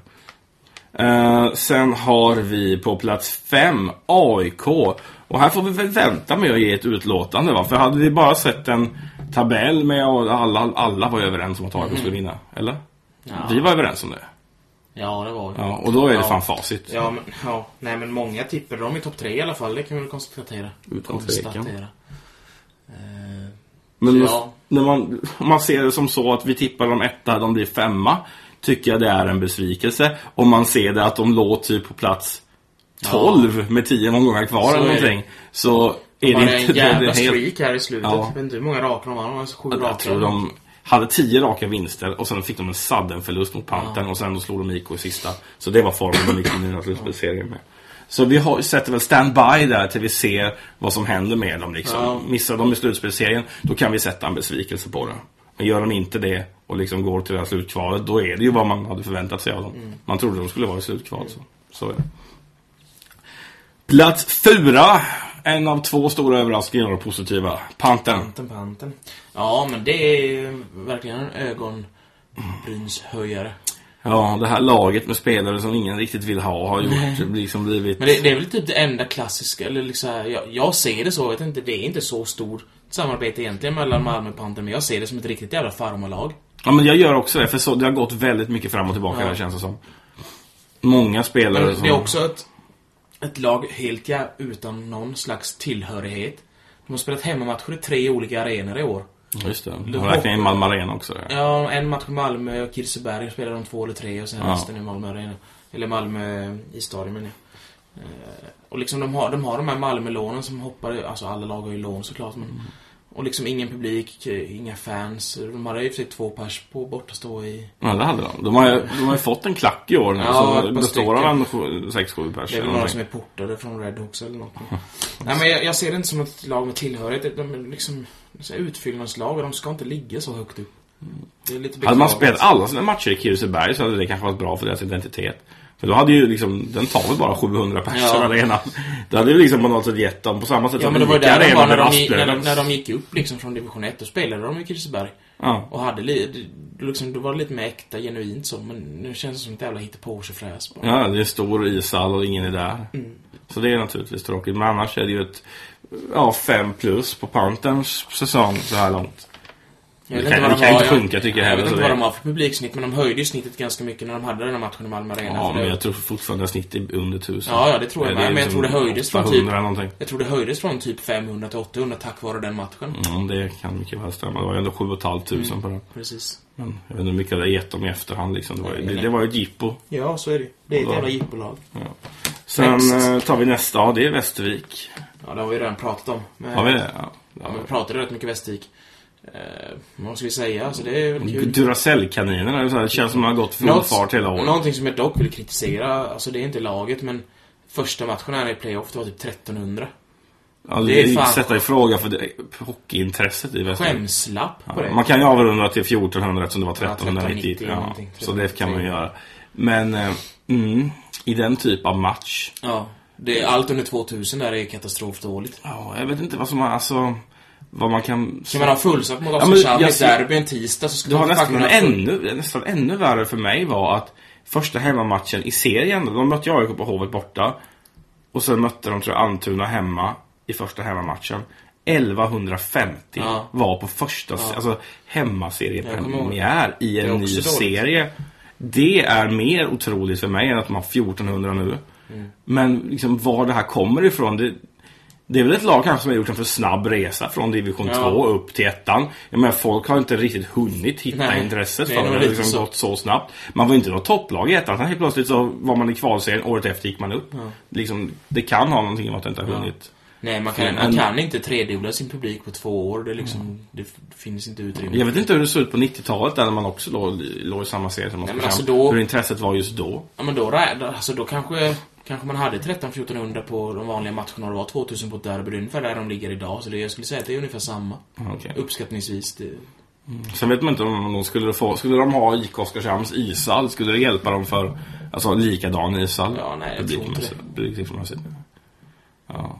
Eh, sen har vi på plats 5 AIK. Och här får vi väl vänta med att ge ett utlåtande va? För hade vi bara sett en tabell med och alla, alla var överens om att AIK skulle vinna. Eller? Ja. Vi var överens om det. Ja, det var det. Ja, och då är det Ja. fan facit. Ja, men, ja, nej men många tippade dem i topp tre i alla fall. Det kan vi väl konstatera. Utan tvekan. konstatera. Eh, Men Ja. När man, man ser det som så att vi tippar dem etta, de blir femma. Tycker jag det är en besvikelse. Om man ser det att de låg typ på plats 12 med 10 omgångar kvar Så eller det. någonting. Så är de hade det en inte... jävla det streak här i slutet. Ja. Jag vet inte hur många raka de var. De var sju raka. Jag tror de hade 10 raka vinster och sen fick de en sudden förlust mot Pantern och sen då slog de IK i sista. Så det var formen de gick in i den här slutspelsserien med. Så vi har, sätter väl stand-by där till vi ser vad som händer med dem. Liksom. Ja. Missar de i slutspelsserien, då kan vi sätta en besvikelse på det. Men gör de inte det och liksom går till det här slutkvalet, då är det ju vad man hade förväntat sig av dem. Man trodde de skulle vara i slutkval. Så, så är det. Plats fyra. En av två stora överraskningar och positiva. Pantern. Panten, panten. Ja, men det är verkligen en ögonbrynshöjare. Ja, det här laget med spelare som ingen riktigt vill ha har gjort, liksom blivit... Men det, det är väl typ det enda klassiska, eller liksom, jag, jag ser det så, jag vet inte, det är inte så stort samarbete egentligen mellan Malmö och Panten, men jag ser det som ett riktigt jävla farmarlag. Ja, men jag gör också det, för så, det har gått väldigt mycket fram och tillbaka Ja. där känns det som. Många spelare Men som... det är också ett, ett lag helt ja, utan någon slags tillhörighet. De har spelat hemmamatcher i tre olika arenor i år. Just det. De har verkligen i Malmö Arena också. Ja. Ja, en match i Malmö och Kirseberg spelade de två eller tre och sen Ja. resten i Malmö Arena. Eller Malmö i stadion menar jag. Eh, Och liksom de har, de har de här Malmö-lånen som hoppar, alltså alla lag har ju lån såklart men Mm. Och liksom ingen publik, inga fans. De hade ju för sig två pers på bortastå i... ja, det hade de. De har, ju- de har fått en klack i år nu Ja, som består av en stycken. 6-7 pers. Det är väl några som är portade från Red Hawks eller något. Nej men jag, jag ser det inte som ett lag med tillhörighet. De är liksom utfyllnadslag och de ska inte ligga så högt upp. Det är lite Hade man spelat alla sina matcher i Kirseberg så hade det kanske varit bra för deras identitet. För då hade ju liksom, den tar väl bara 700 personer Ja. arenan. Det hade ju liksom på något sätt gett dem på samma sätt Ja som men det var där var när de, gick, när, de, när de gick upp liksom från division 1. Då spelade de i Kirseberg. Ja. Och hade liksom, då var det lite mer äkta, genuint så. Men nu känns det som ett jävla hittepåsefräs bara. ja, det är stor ishall och ingen är där. Mm. Så det är naturligtvis tråkigt. Men annars är det ju ett, ja, 5 plus på Panterns säsong så här långt. Jag Det vet kan- inte vad de kan har, inte jag- sjunka, tycker jag Jag heller, vet så inte vad de har för publiksnitt, men de höjde ju snittet ganska mycket när de hade den här matchen i Malmö Arena. Ja, men jag tror fortfarande att snittet är under 1000. Ja, ja, det tror jag med. Men jag liksom tror det höjdes från 800 typ- någonting. Jag tror det höjdes från typ 500 till 800 tack vare den matchen. Mm, det kan mycket väl stämma. Det var ju ändå 7 500 Mm. på den. Precis. Men jag vet inte hur mycket det har gett dem i efterhand liksom. Det var, ju- det, det var ju ett jippo. Ja, så är det Det är ett Ja. jävla jippolag. Sen Next. eh, tar vi nästa, ja, det är Västervik. Ja, det har vi ju redan pratat om. Men, Har vi det? Ja. Ja, vi pratade rätt mycket Västervik. Eh, vad ska vi säga? Alltså, det är kul. Duracell-kaninerna, det så här, det känns som att de har gått full Något- fart hela året. Någonting som jag dock vill kritisera, alltså det är inte laget, men första matchen här i playoff, det var typ 1300. Ja, Det är det fan- sätta i fråga för det, hockeyintresset i Västervik. Skämslapp på Ja, det. man kan ju avrunda till 1400 eftersom det var Ja, 1390. 1390 Ja, så det kan man göra. Men eh, mm, i den typ av match. Ja. Det, allt under 2000 där är katastrofdåligt. Ja, jag vet inte vad som alltså, vad man kan... Ska man ha fullsatt mot Ja, men Oskarshamn i jag ett ser- derby en tisdag så Det var man nästan ha ännu, nästan ännu värre för mig var att första hemmamatchen i serien, de mötte AIK på Hovet borta. Och sen mötte de, tror jag, Antuna hemma i första hemmamatchen. 1150 Ja. var på första, alltså Jag kommer ihåg. hemmaseriepremiär i en ny dåligt. serie. Det är mer otroligt för mig än att de har 1400 nu. Mm. Men liksom var det här kommer ifrån, det, det är väl ett lag kanske som har gjort en för snabb resa från division Ja. 2 upp till ettan. Jag menar, folk har inte riktigt hunnit hitta Nej, intresset för det. Det har liksom så. gått så snabbt. Man var inte något topplag i ettan, helt plötsligt så var man i kvalserien, året efter gick man upp. Liksom, det kan ha någonting med att det inte har hunnit. Nej, man kan, Men- man kan inte tredubbla sin publik på två år. Det, liksom, det f- finns inte utrymme. Jag vet inte hur det såg ut på 90-talet där man också låg, låg i samma serie som Nej, men Oskarshamn. alltså då- Hur intresset var just då. Ja, men då, alltså, då kanske, kanske man hade 13-1400 på de vanliga matcherna och det var 2000 på ett derby. Det är ungefär där de ligger idag. Så det, jag skulle säga att det är ungefär samma. Okej. Uppskattningsvis. Det, Sen vet man inte om de skulle få, skulle de ha IK Oskarshamns ishall, skulle det hjälpa dem för, alltså likadan ishall? Ja, nej, jag tror inte det. Ja.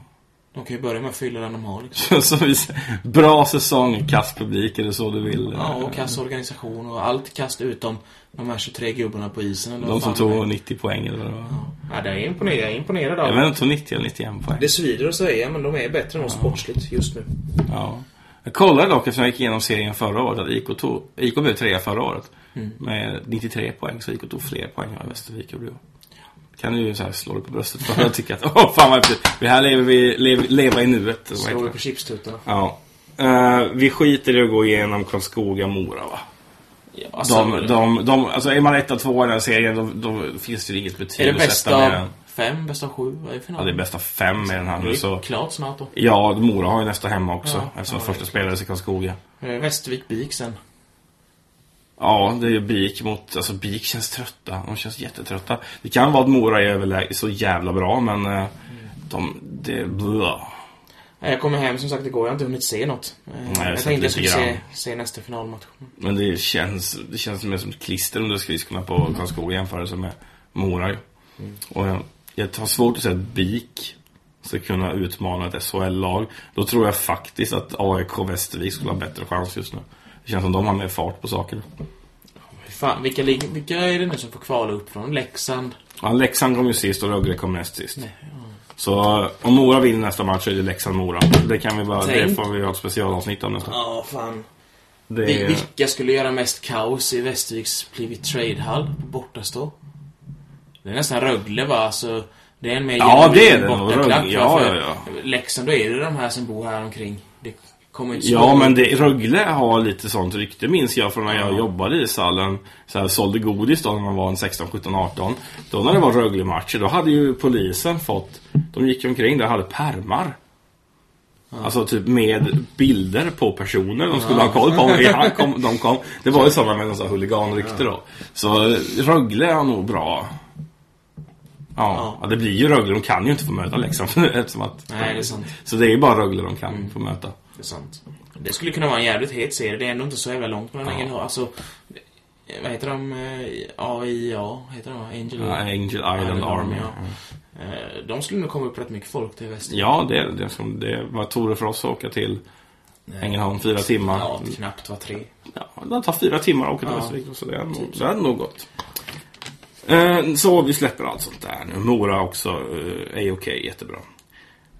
De kan ju börja med att fylla den de har. Liksom. Bra säsong, kass publik, är det så du vill? Ja, och kassorganisation och allt kast utom de här 23 gubbarna på isen. Eller De som tog är. 90 poäng eller vad det var. Ja, det är imponerad, jag är imponerad av Jag vet inte, tog 90 eller 91 poäng. Det svider att säga, men de är bättre än oss sportsligt just nu. Ja. Jag kollade dock eftersom jag gick igenom serien förra året att IK, tog, IK blev trea förra året. Mm. Med 93 poäng, så IK tog fler poäng än Västervik gjorde. Kan du ju så slå dig på bröstet för att tycka att åh fan vad häftigt. Det här lever vi, lev, leva i nuet. Vi det? på chipstutarna. Ja. Eh, vi skiter i att gå igenom Karlskoga-Mora va? Ja, alltså, De, de, de, alltså är man ett av två i den här serien då, då finns det inget betyg är det bästa fem, bästa sju? Vad är Ja, det är bästa fem i den här det nu är så. klart snart då. Ja, Mora har ju nästa hemma också. Ja, eftersom ja, första spelades i Karlskoga. Eh, Västervik BIK sen. Ja, det är ju BIK mot... Alltså BIK känns trötta. De känns jättetrötta. Det kan vara att Mora är överläge så jävla bra, men... eh, De... Det... Blah. Nej, Jag kommer hem som sagt igår, jag har inte hunnit se något. Eh, jag har jag sett tänkte jag skulle se, se nästa finalmatch. Men det känns... Det känns mer som ett klister under skridskorna på Karlskoga i jämförelse med Mora ju. Och jag, jag har svårt att säga att BIK ska kunna utmana ett SHL-lag. Då tror jag faktiskt att AIK Västervik skulle ha bättre chans just nu. Det känns som de har mer fart på saker. Fan, vilka, vilka är det nu som får kvala upp från? Leksand? Ja, Leksand kom ju sist och Rögle kom näst sist. Så eh, om Mora vinner nästa match så är det Leksand-Mora. Det kan vi bara, det Tänk. får vi ha ett specialavsnitt om nästan. Ja, fan. Det Vi- Vilka skulle göra mest kaos i Västerviks Plivit Trade-hall på bortastå? Det är nästan Rögle va? Alltså, det är en mer Ja, det är det nog. Rögle, ja, För ja, Leksand, då är det de här som bor här omkring. Det kommer inte ja, men det, Rögle har lite sånt rykte minns jag från när jag Ja. jobbade i Sallen. Så här, sålde godis då när man var en 16, 17, 18. Då när det var Rögle-matcher, då hade ju polisen fått... De gick omkring där och hade pärmar. Alltså typ med bilder på personer de skulle ha koll på. Ja, kom, de kom. Det var ju sådana med någon huliganrykte då. Så Rögle är nog bra. Ja, ja, det blir ju Rögle. De kan ju inte få möta Leksand. Eftersom att, Nej, det är sant. Så det är ju bara Rögle de kan få möta. Det är sant. Det skulle kunna vara en jävligt het serie. Det är ändå inte så jävla långt mellan Ja. Alltså, vad heter de? Eh, AIA? Heter de? Angel, Ja, Angel Island Army. ja. Eh, De skulle nog komma upp rätt mycket folk till väster. Ja, det det. Som det var Tore för oss att åka till Ängelholm fyra timmar. Ja, knappt var tre. Ja, det tar fyra timmar att åka till Ja. Västervik. Så det är nog, det är nog gott. Eh, så vi släpper allt sånt där nu. Mora också eh, är okej, jättebra.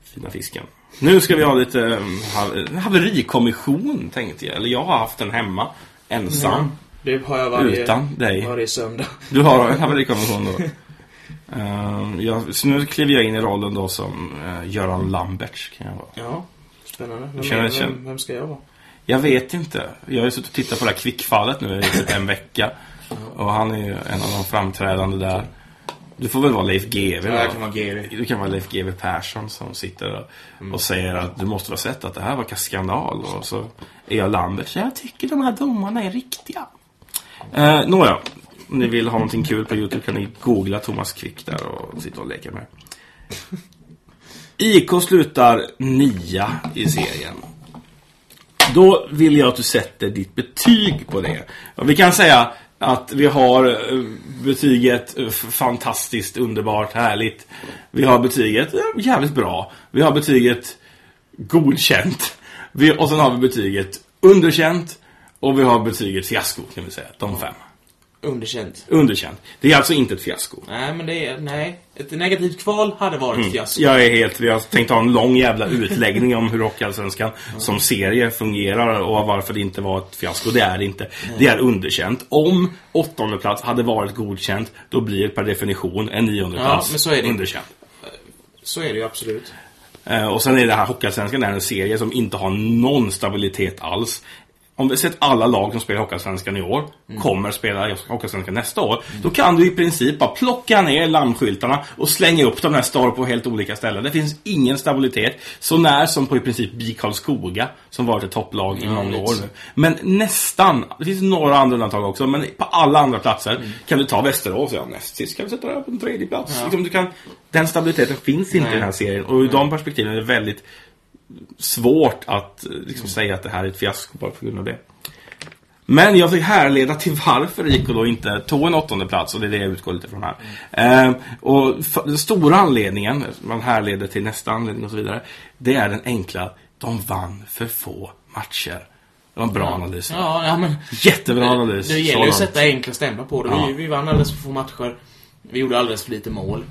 Fina fisken. Nu ska vi ha lite eh, haverikommission tänkte jag. Eller jag har haft den hemma. Ensam. Det har jag varje, Utan dig. varje söndag. Du har en haverikommission då. Eh, jag, så nu kliver jag in i rollen då som uh, Göran Lamberts kan jag vara. Ja, spännande. Vem, Känner- känner- vem, vem ska jag vara? Jag vet inte. Jag har ju suttit och tittat på det här kvickfallet nu i typ en vecka. Och han är ju en av de framträdande där. Du får väl vara Leif GW Ja, jag kan vara Geri. Du kan vara Leif GW Persson som sitter där och säger att du måste ha sett att det här var skandal. Och så är jag Lambert. Så jag tycker de här domarna är riktiga. Eh, Nåja. Om ni vill ha någonting kul på Youtube kan ni googla Thomas Quick där och sitta och leka med. IK slutar nia i serien. Då vill jag att du sätter ditt betyg på det. Och vi kan säga att vi har eh, betyget eh, fantastiskt, underbart, härligt. Vi har betyget eh, jävligt bra. Vi har betyget godkänt. Vi, och sen har vi betyget underkänt. Och vi har betyget fiasko, kan vi säga. De fem. Underkänt. Underkänt. Det är alltså inte ett fiasko. Nej, men det är... Nej. Ett negativt kval hade varit Mm. fiasko. Jag är helt, jag har tänkt ha en lång jävla utläggning om hur Hockeyallsvenskan som serie fungerar och varför det inte var ett fiasko. Det är det inte. Det är underkänt. Om åttonde plats hade varit godkänt, då blir per definition en nionde Ja, plats men så är det. underkänt. Så är det ju absolut. Eh, och sen är det här Hockeyallsvenskan är en serie som inte har någon stabilitet alls. Om vi sett alla lag som spelar Hockeyallsvenskan i år kommer spela Hockeyallsvenskan nästa år. Då kan du i princip bara plocka ner lammskyltarna och slänga upp dem nästa år på helt olika ställen. Det finns ingen stabilitet. Så när som på i princip BIK Karlskoga som varit ett topplag i många år nu. Men nästan, det finns några andra undantag också, men på alla andra platser kan du ta Västerås, ja näst sist kan vi sätta det på en tredje plats. Liksom, du kan, den stabiliteten finns inte i den här serien och ur de perspektiven är det väldigt svårt att eh, liksom, säga att det här är ett fiasko bara på grund av det. Men jag fick härleda till varför IK då inte tog en åttonde plats och det är det jag utgår lite från här. Eh, och den stora anledningen, man härleder till nästa anledning och så vidare, det är den enkla, de vann för få matcher. Det var en bra analys. Ja, ja men... Jättebra analys. Det gäller ju att sätta enkla stämplar på det. Ja. Vi, vi vann alldeles för få matcher. Vi gjorde alldeles för lite mål.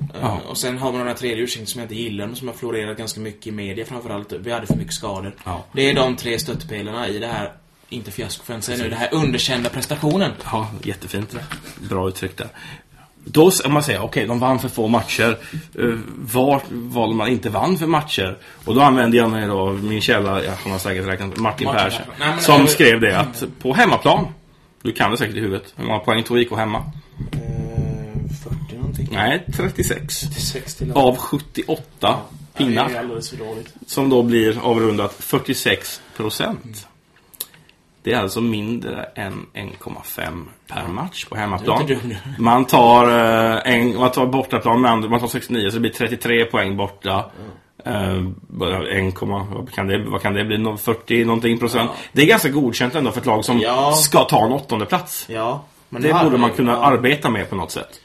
Eh, Ja. Och sen har man den här tredje ursäkten som jag inte gillar, men som har florerat ganska mycket i media framförallt. Vi hade för mycket skador. Ja. Det är de tre stöttepelarna i det här, inte fiasko för nu, det här underkända prestationen. Ja, jättefint. Bra uttryckt där. Då, om man säger, okej, de vann för få matcher. Uh, vart valde man inte vann för matcher? Och då använder jag mig då av min källa, jag har säkert räknat, Martin, Martin Persson. Nej, som skrev det att på hemmaplan, du kan det säkert i huvudet, hur många poäng tog IK hemma? 40 någonting. Nej, 36. 60 Av 78 Det är pinnar. alldeles för dåligt. Som då blir avrundat 46 procent. Det är alltså mindre än 1,5 per match på hemmaplan. Det. Man tar, eh, en, man tar bortaplan med andra, man tar 69 så det blir 33 poäng borta. Eh, bara 1, vad kan det, vad kan det bli? Nå- 40 någonting procent. Ja. Det är ganska godkänt ändå för ett lag som Ja. ska ta en åttonde plats. Ja. Men Det hade borde man kunna ja. arbeta med på något sätt.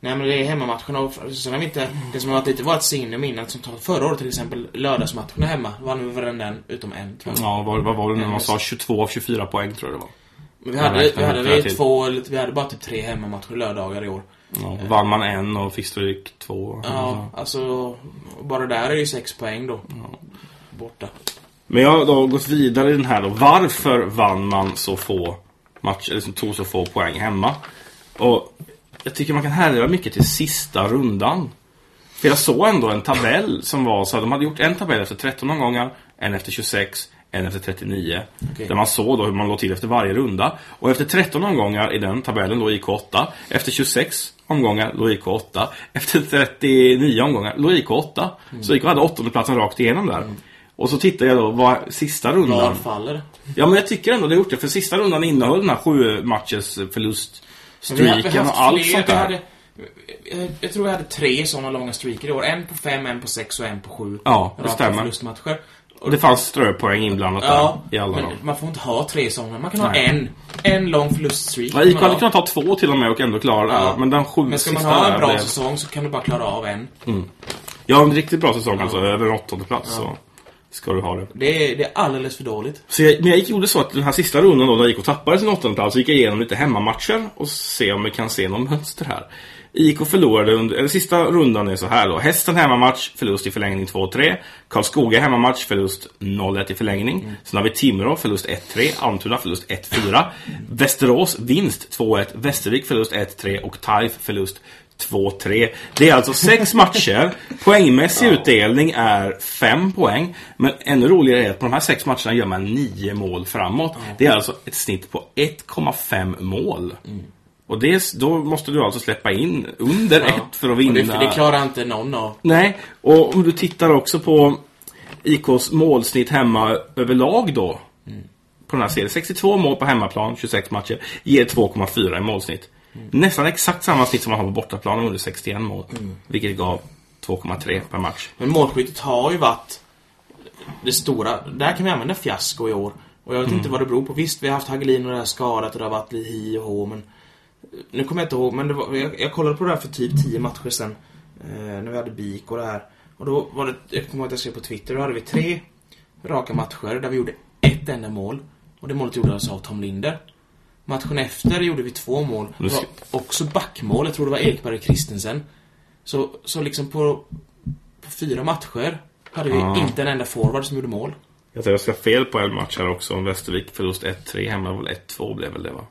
Nej men det är hemmamatcherna och sen har vi inte... Det som har varit lite vårt signum innan, som tar förra året till exempel, lördagsmatcherna hemma, vann vi varenda en utom en tror jag. Ja, vad, vad var det nu man sa? 22 av 24 poäng tror jag det var. Men vi hade, vi hade vi två, vi hade bara typ tre hemmamatcher lördagar i år. Ja, vann man en och fick stryk två. Ja, alltså... Bara där är ju sex poäng då. Borta. Men jag har då gått vidare i den här då. Varför vann man så få matcher, eller tog så få poäng hemma? Och jag tycker man kan härleda mycket till sista rundan. För jag såg ändå en tabell som var så här, de hade gjort en tabell efter 13 omgångar, en efter 26, en efter 39. Okej. Där man såg då hur man låg till efter varje runda. Och efter 13 omgångar i den tabellen låg IK 8. Efter 26 omgångar låg IK 8. Efter 39 omgångar låg IK 8. Så IK hade åttondeplatsen rakt igenom där. Och så tittar jag då, vad sista rundan... Var faller? Ja men jag tycker ändå det gjort det, för sista rundan innehöll den här sju matchers förlust Streaken och allt fler, sånt där. hade- jag- Jag tror vi hade tre sådana långa streaker i år. En på fem, en på sex och en på sju. Ja, det stämmer. Och det fanns ströpoäng inblandat Ja, där i alla men dem. man får inte ha tre sådana. Man kan ha Nej. en. En lång förluststreak. Ja, IK hade kunnat ha två till och med och ändå klara det. Ja. Men den sju Men ska man ha en bra blev- säsong så kan du bara klara av en. Ja, en riktigt bra säsong alltså. Över en åttonde plats så ska du ha det. Det är, det är alldeles för dåligt. Så jag, men jag gick, gjorde så att den här sista rundan då, när IK tappade sin åttonde plats, så gick jag igenom lite hemmamatcher och se om vi kan se någon mönster här. IK förlorade under, eller sista rundan är så här då. Hästen hemmamatch, förlust i förlängning 2-3. Karlskoga hemmamatch, förlust 0-1 i förlängning. Sen har vi Timrå, förlust 1-3. Almtuna, förlust 1-4. Västerås, vinst 2-1. Västervik, förlust 1-3. Och Taif, förlust 2-3. Det är alltså sex matcher. Poängmässig utdelning är fem poäng. Men ännu roligare är att på de här sex matcherna gör man nio mål framåt. Det är alltså ett snitt på 1,5 mål. Och det, då måste du alltså släppa in under ett för att Och vinna. det, det klarar inte någon av. Nej, och om du tittar också på IKs målsnitt hemma överlag då. På den här serien. 62 mål på hemmaplan, 26 matcher. Ger 2,4 i målsnitt. Nästan exakt samma snitt som man har på bortaplan under 61 mål. Vilket gav 2,3 per match. Men målskyttet har ju varit det stora. Där kan vi använda fiasko i år. Och jag vet inte vad det beror på. Visst, vi har haft Hagelin och det här skadat och det har varit lite hi och hå, men... Nu kommer jag inte ihåg, men det var, jag, jag kollade på det här för typ 10 matcher sen. Eh, när vi hade BIK och det här. Och då var det, jag kommer ihåg att jag skrev på Twitter, då hade vi tre raka matcher där vi gjorde ett enda mål. Och det målet gjordes av Tom Linder. Matchen efter gjorde vi två mål. Det var också backmål, jag tror det var Ekberg och Kristensen. Så, så liksom på, på fyra matcher hade vi Ja. inte en enda forward som gjorde mål. Jag tror jag ska fel på en match här också. Om Västervik förlust 1-3 hemma var väl 1-2 blev väl det va?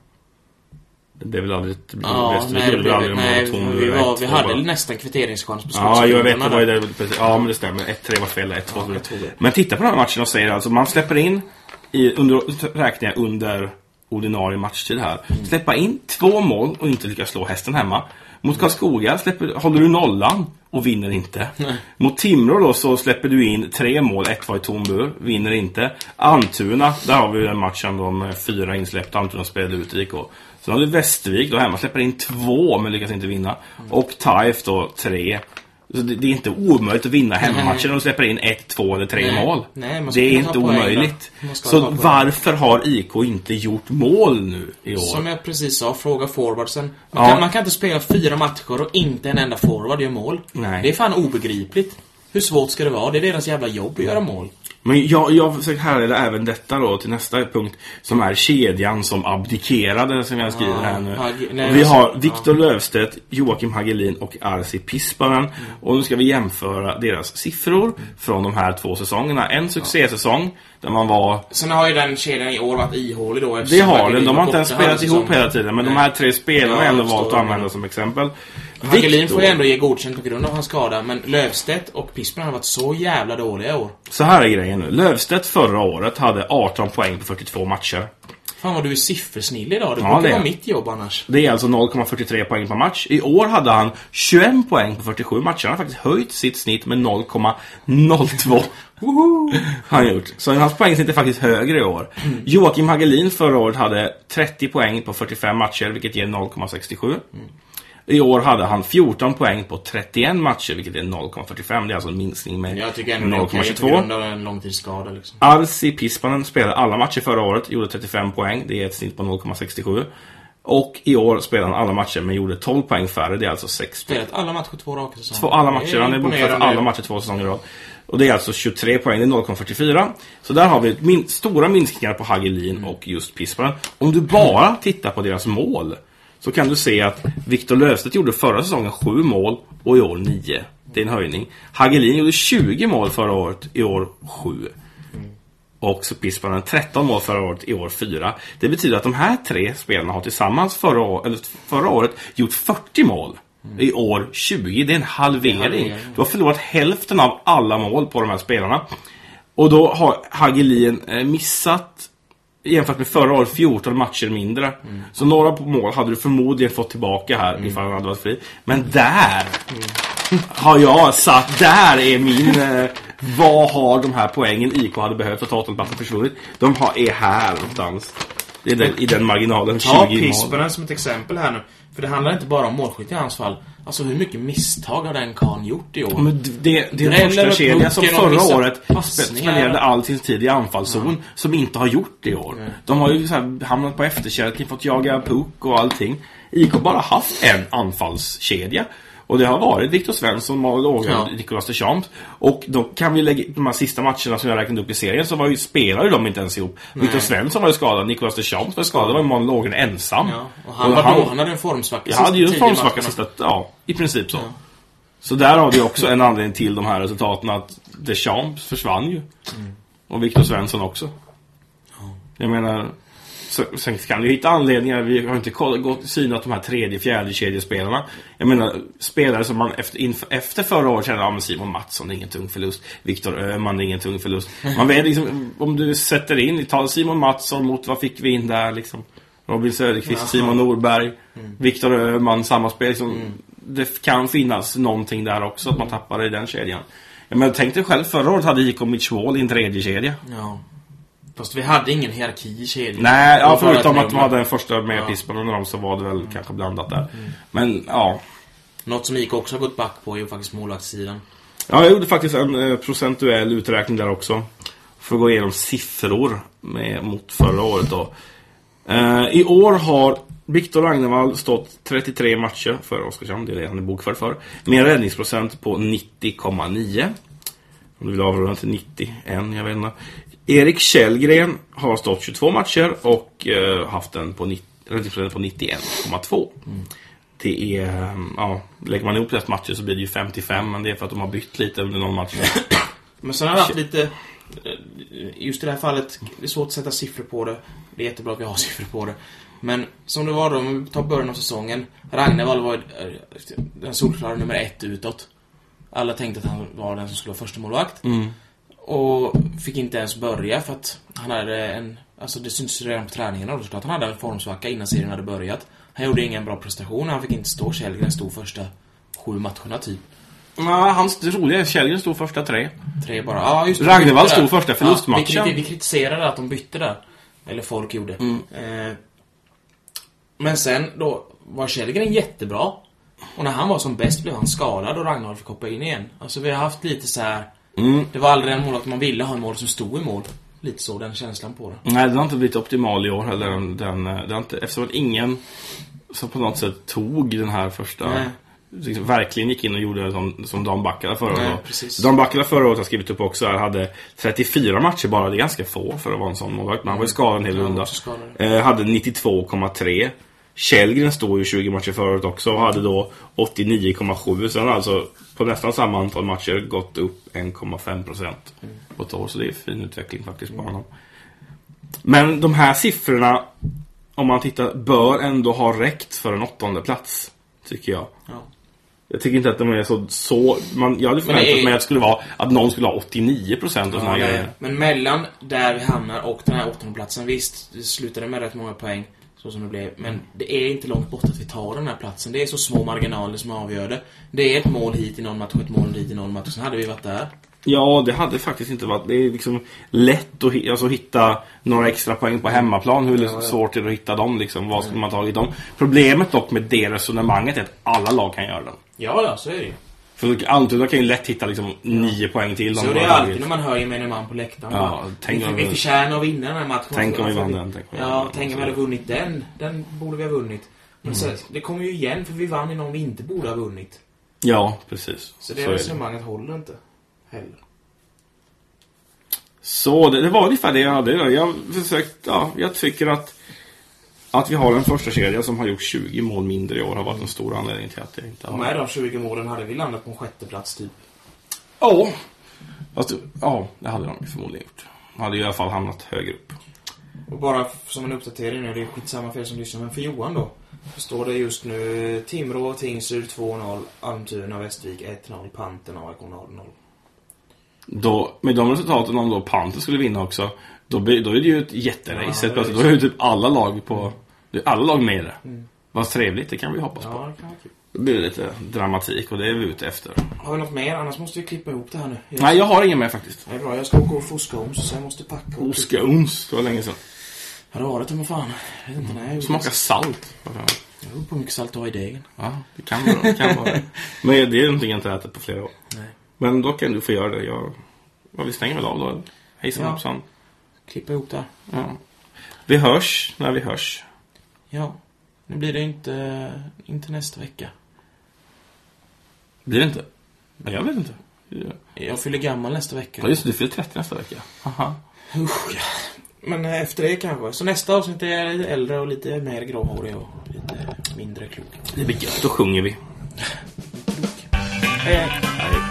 Det är väl aldrig... Ja, Västervik nej, det blev, aldrig nej vi, var, vi 1-2 hade bara. nästan kvitteringschans på Ja, jag vet. Det var där. Ja, men det stämmer. 1-3 var fel. 1-2 Ja. Men titta på den här matchen och säger alltså, man släpper in, i, under, räknar jag under ordinarie matchtid här, släppa in två mål och inte lyckas slå hästen hemma. Mot Karlskoga släpper, håller du nollan och vinner inte. Mot Timrå då så släpper du in tre mål, ett var i tom bur, vinner inte. Antuna, där har vi den matchen med fyra insläppta, Antuna spelade ut IK. Sen har du Västervik då hemma, släpper in två men lyckas inte vinna. Och Taif då tre. Så det, det är inte omöjligt att vinna hemmamatchen om du släpper in ett, två eller tre Nej. mål. Nej, det är inte omöjligt. Så varför har IK inte gjort mål nu i år? Som jag precis sa, fråga forwardsen. Man, Ja. kan, man kan inte spela fyra matcher och inte en enda forward gör mål. Nej. Det är fan obegripligt. Hur svårt ska det vara? Det är deras jävla jobb att göra mål. Men jag, jag har försökt härleda även detta då till nästa punkt som är kedjan som abdikerade som jag skriver här nu. Och vi alltså, har Viktor Löfstedt, Joakim Hagelin och Arsi Pispanen. Och nu ska vi jämföra deras siffror från de här två säsongerna. En succésäsong där man var Sen har ju den kedjan i år varit ihålig då. Det har den, de har inte ens spelat ihop säsongen. hela tiden. Men de Nej. här tre spelarna har Ja, ändå valt att använda som exempel. Hagelin får ju ändå ge godkänt på grund av hans skada, men Lövstedt och Pispen har varit så jävla dåliga i år. Så här är grejen nu. Lövstedt förra året hade 18 poäng på 42 matcher. Fan vad du är siffersnill idag. Det Ja, brukar det vara mitt jobb annars. Det är alltså 0,43 poäng per match. I år hade han 21 poäng på 47 matcher. Han har faktiskt höjt sitt snitt med 0,02. Woho! Har han gjort. Så hans poängsnitt är faktiskt högre i år. Joakim Hagelin förra året hade 30 poäng på 45 matcher, vilket ger 0,67. I år hade han 14 poäng på 31 matcher, vilket är 0,45. Det är alltså en minskning med Jag tycker ändå det är på 0,22. grund av en långtidsskada liksom. Arsi Pispanen spelade alla matcher förra året, gjorde 35 poäng. Det är ett snitt på 0,67. Och i år spelade han alla matcher men gjorde 12 poäng färre. Det är alltså 6 Spelat alla matcher två raka säsonger. Två, alla matcher. Han är bokförd för alla matcher två säsonger i rad. Och det är alltså 23 poäng, det är 0,44. Så där har vi min stora minskningar på Hagelin och just Pispanen. Om du bara tittar på deras mål så kan du se att Viktor Löfstedt gjorde förra säsongen 7 mål och i år 9. Det är en höjning. Hagelin gjorde 20 mål förra året, i år 7. Och så Pispanen 13 mål förra året, i år 4. Det betyder att de här tre spelarna har tillsammans förra, år, eller förra året gjort 40 mål. I år 20. Det är en halvering. halvering. Du har förlorat hälften av alla mål på de här spelarna. Och då har Hagelin eh, missat jämfört med förra året 14 matcher mindre. Så några mål hade du förmodligen fått tillbaka här ifall han hade varit fri. Men där har jag satt, där är min... Eh, vad har de här poängen IK hade behövt för att Tottenham försvunnit? De har, är här någonstans. I den, I den marginalen, 20 Ta. Pispanen som ett exempel här nu. För det handlar inte bara om målskytt i hans fall. Alltså hur mycket misstag har den karln gjort i år? Men det, det är en första upp kedja som förra året spenderade all sin tid i anfallszon som inte har gjort det i år. De har ju hamnat på efterkälken, fått jaga puck och allting. IK har bara haft en anfallskedja. Och det har varit Viktor Svensson, Malin Ågren Ja. och Nicolas Deschamps. Och då kan vi lägga de här sista matcherna som jag räknade upp i serien så var ju, spelade de inte ens ihop. Viktor Svensson var ju skadad, Nicolas Deschamps var skadad, var Malin Ågren ensam. Ja, och han, var då, han hade en formsvacka Jag hade ju en formsvacka sista, ja, i princip så. Så där har vi också en anledning till de här resultaten att Deschamps försvann ju. Och Viktor Svensson också. Jag menar, så, sen kan du hitta anledningar, vi har inte gått, synat de här tredje, fjärde kedjespelarna. Jag menar, spelare som man efter, inför, efter förra året kände, ja men Simon Mattsson, det är ingen tung förlust. Viktor Öhman, det är ingen tung förlust. Man vet liksom, om du sätter in, ta Simon Mattsson mot vad fick vi in där liksom. Robin Söderqvist, Jaha. Simon Norberg, Viktor Öhman, samma spel. Liksom, Det kan finnas någonting där också, att man tappar i den kedjan. Ja, men tänk dig själv, förra året hade IK Mitch Wall i en tredje kedja. Ja. Fast vi hade ingen hierarki i kedjan. Nej, ja, förutom att de hade den första med Ja. Pispan under dem så var det väl kanske blandat där. Men ja, Något som IK också har gått back på är ju faktiskt målvaktssidan. Ja, jag gjorde faktiskt en eh, procentuell uträkning där också. För att gå igenom siffror med, mot förra året då. Eh, I år har Viktor Ragnevall stått 33 matcher för Oskarshamn, det är det han är bokförd för. Med en räddningsprocent på 90,9. Om du vill avrunda till 91, jag vet inte. Erik Källgren har stått 22 matcher och eh, haft en på 90, räddningsprocent på 91,2. Det är, ja, lägger man ihop deras matcher så blir det ju 55, men det är för att de har bytt lite under någon match. Men sen har det haft lite... eh, Just i det här fallet, det är svårt att sätta siffror på det. Det är jättebra att vi har siffror på det. Men som det var då, om vi tar början av säsongen. Ragnevall var eh, den solklara nummer ett utåt. Alla tänkte att han var den som skulle vara första målvakt. Mm. Och fick inte ens börja för att han hade en... Alltså det syntes redan på träningarna då såklart. Han hade en formsvacka innan serien hade börjat. Han gjorde ingen bra prestation. Han fick inte stå. Källgren stod första sju matcherna typ. Ja, hans, roliga är att Källgren stod första tre. Tre bara. Ja, just det. Ragnevall stod första förlustmatchen. Ja, vi, kriti- vi kritiserade att de bytte där. Eller folk gjorde. Mm. Eh, men sen då var Källgren jättebra. Och när han var som bäst blev han skadad och Ragnar fick hoppa in igen. Alltså vi har haft lite så här. Mm. Det var aldrig den målet man ville ha en mål som stod i mål. Lite så, den känslan på det. Nej, den har inte blivit optimal i år heller. Den, den, det har inte, eftersom att ingen som på något sätt tog den här första... Nej. Liksom, verkligen gick in och gjorde som, som Dan Backala förra året. Dan Backala förra året har skrivit upp också hade 34 matcher bara. Det är ganska få för att vara en sån målvakt. Men han var ju skadad en hel runda. Eh, hade 92,3. Källgren stod ju 20 matcher året också och hade då 89,7. Sen alltså på nästan samma antal matcher gått upp 1,5 procent på ett år. Så det är fin utveckling faktiskt på honom. Men de här siffrorna, om man tittar, bör ändå ha räckt för en åttonde plats Tycker jag. Ja. Jag tycker inte att de är så... så man, jag hade förväntat är- mig att det skulle vara att någon skulle ha 89% och såna Ja, nej. grejer. Men mellan där vi hamnar och den här åttondeplatsen, visst, det slutade med rätt många poäng. Så som det blev. Men det är inte långt bort att vi tar den här platsen. Det är så små marginaler som avgör det. Det är ett mål hit i någon match, ett mål dit i någon match. Sen hade vi varit där. Ja, det hade faktiskt inte varit... Det är liksom lätt att alltså, hitta några extra poäng på hemmaplan. Hur Ja, ja. svårt är det att hitta dem liksom? Vad skulle man tagit dem? Problemet dock med det resonemanget är att alla lag kan göra det. Ja, ja, så är det ju. För Almtuna kan ju lätt hitta liksom nio poäng till. Så de det är alltid när man hör gemene man på läktaren. Ja, bara, tänk vi, om vi förtjänar att vinna den här matchen. Tänk om vi vann den, tänk om Ja, tänk om vi hade vunnit den. Den borde vi ha vunnit. Men Mm. så, det kommer ju igen, för vi vann i någon vi inte borde ha vunnit. Ja, precis. Så det är det. resonemanget håller inte. Heller. Så det, det var ungefär det jag hade. Jag försökt, ja, jag tycker att att vi har en första kedja som har gjort 20 mål mindre i år har varit en stor anledning till att det inte har... Med de 20 målen hade vi landat på en sjätte plats typ. Ja. Fast, ja, det hade de förmodligen gjort. De hade i alla fall hamnat högre upp. Och bara som en uppdatering nu, det är skitsamma för er som lyssnar, men för Johan då. Så står det just nu Timrå, Tingsryd 2-0, Almtuna, Västervik 1-0, Panten, AIK 0-0. Då, med de resultaten om då Panter skulle vinna också, då, blir- då är det ju ett jätterace. Ja, plötsligt. Då är ju typ alla lag på... Alla lag med det. Mm. Vad trevligt, det kan vi hoppas på. Ja, det kan vara kul. Det blir lite dramatik och det är vi ute efter. Har vi något mer? Annars måste vi klippa ihop det här nu. Jag, Nej, jag har ingen mer faktiskt. Det är bra, jag ska åka och fuska om så jag måste packa. och- ons, det var länge sedan. Ja, det var det ta fan. Jag vet inte när jag Smaka salt. Jag vet på hur mycket salt du har i degen. Ja, det kan vara det. Kan vara det. Men det är någonting jag inte ätit på flera år. Nej. Men då kan du få göra det. Jag, ja, vi stänger väl av då. Hejsan Ja. hoppsan. Klippa ihop det. Ja. Vi hörs när vi hörs. Ja. Nu blir det inte, inte nästa vecka. Blir det inte? Ja, jag vet inte. Ja, Jag fyller gammal nästa vecka. Ja, just det. Du fyller 30 nästa vecka. Aha. Usch, ja. Men eh, efter det kanske. Så nästa avsnitt är jag lite äldre och lite mer gråhårig och lite mindre klok. Det blir gött. Då sjunger vi. Hej, hej.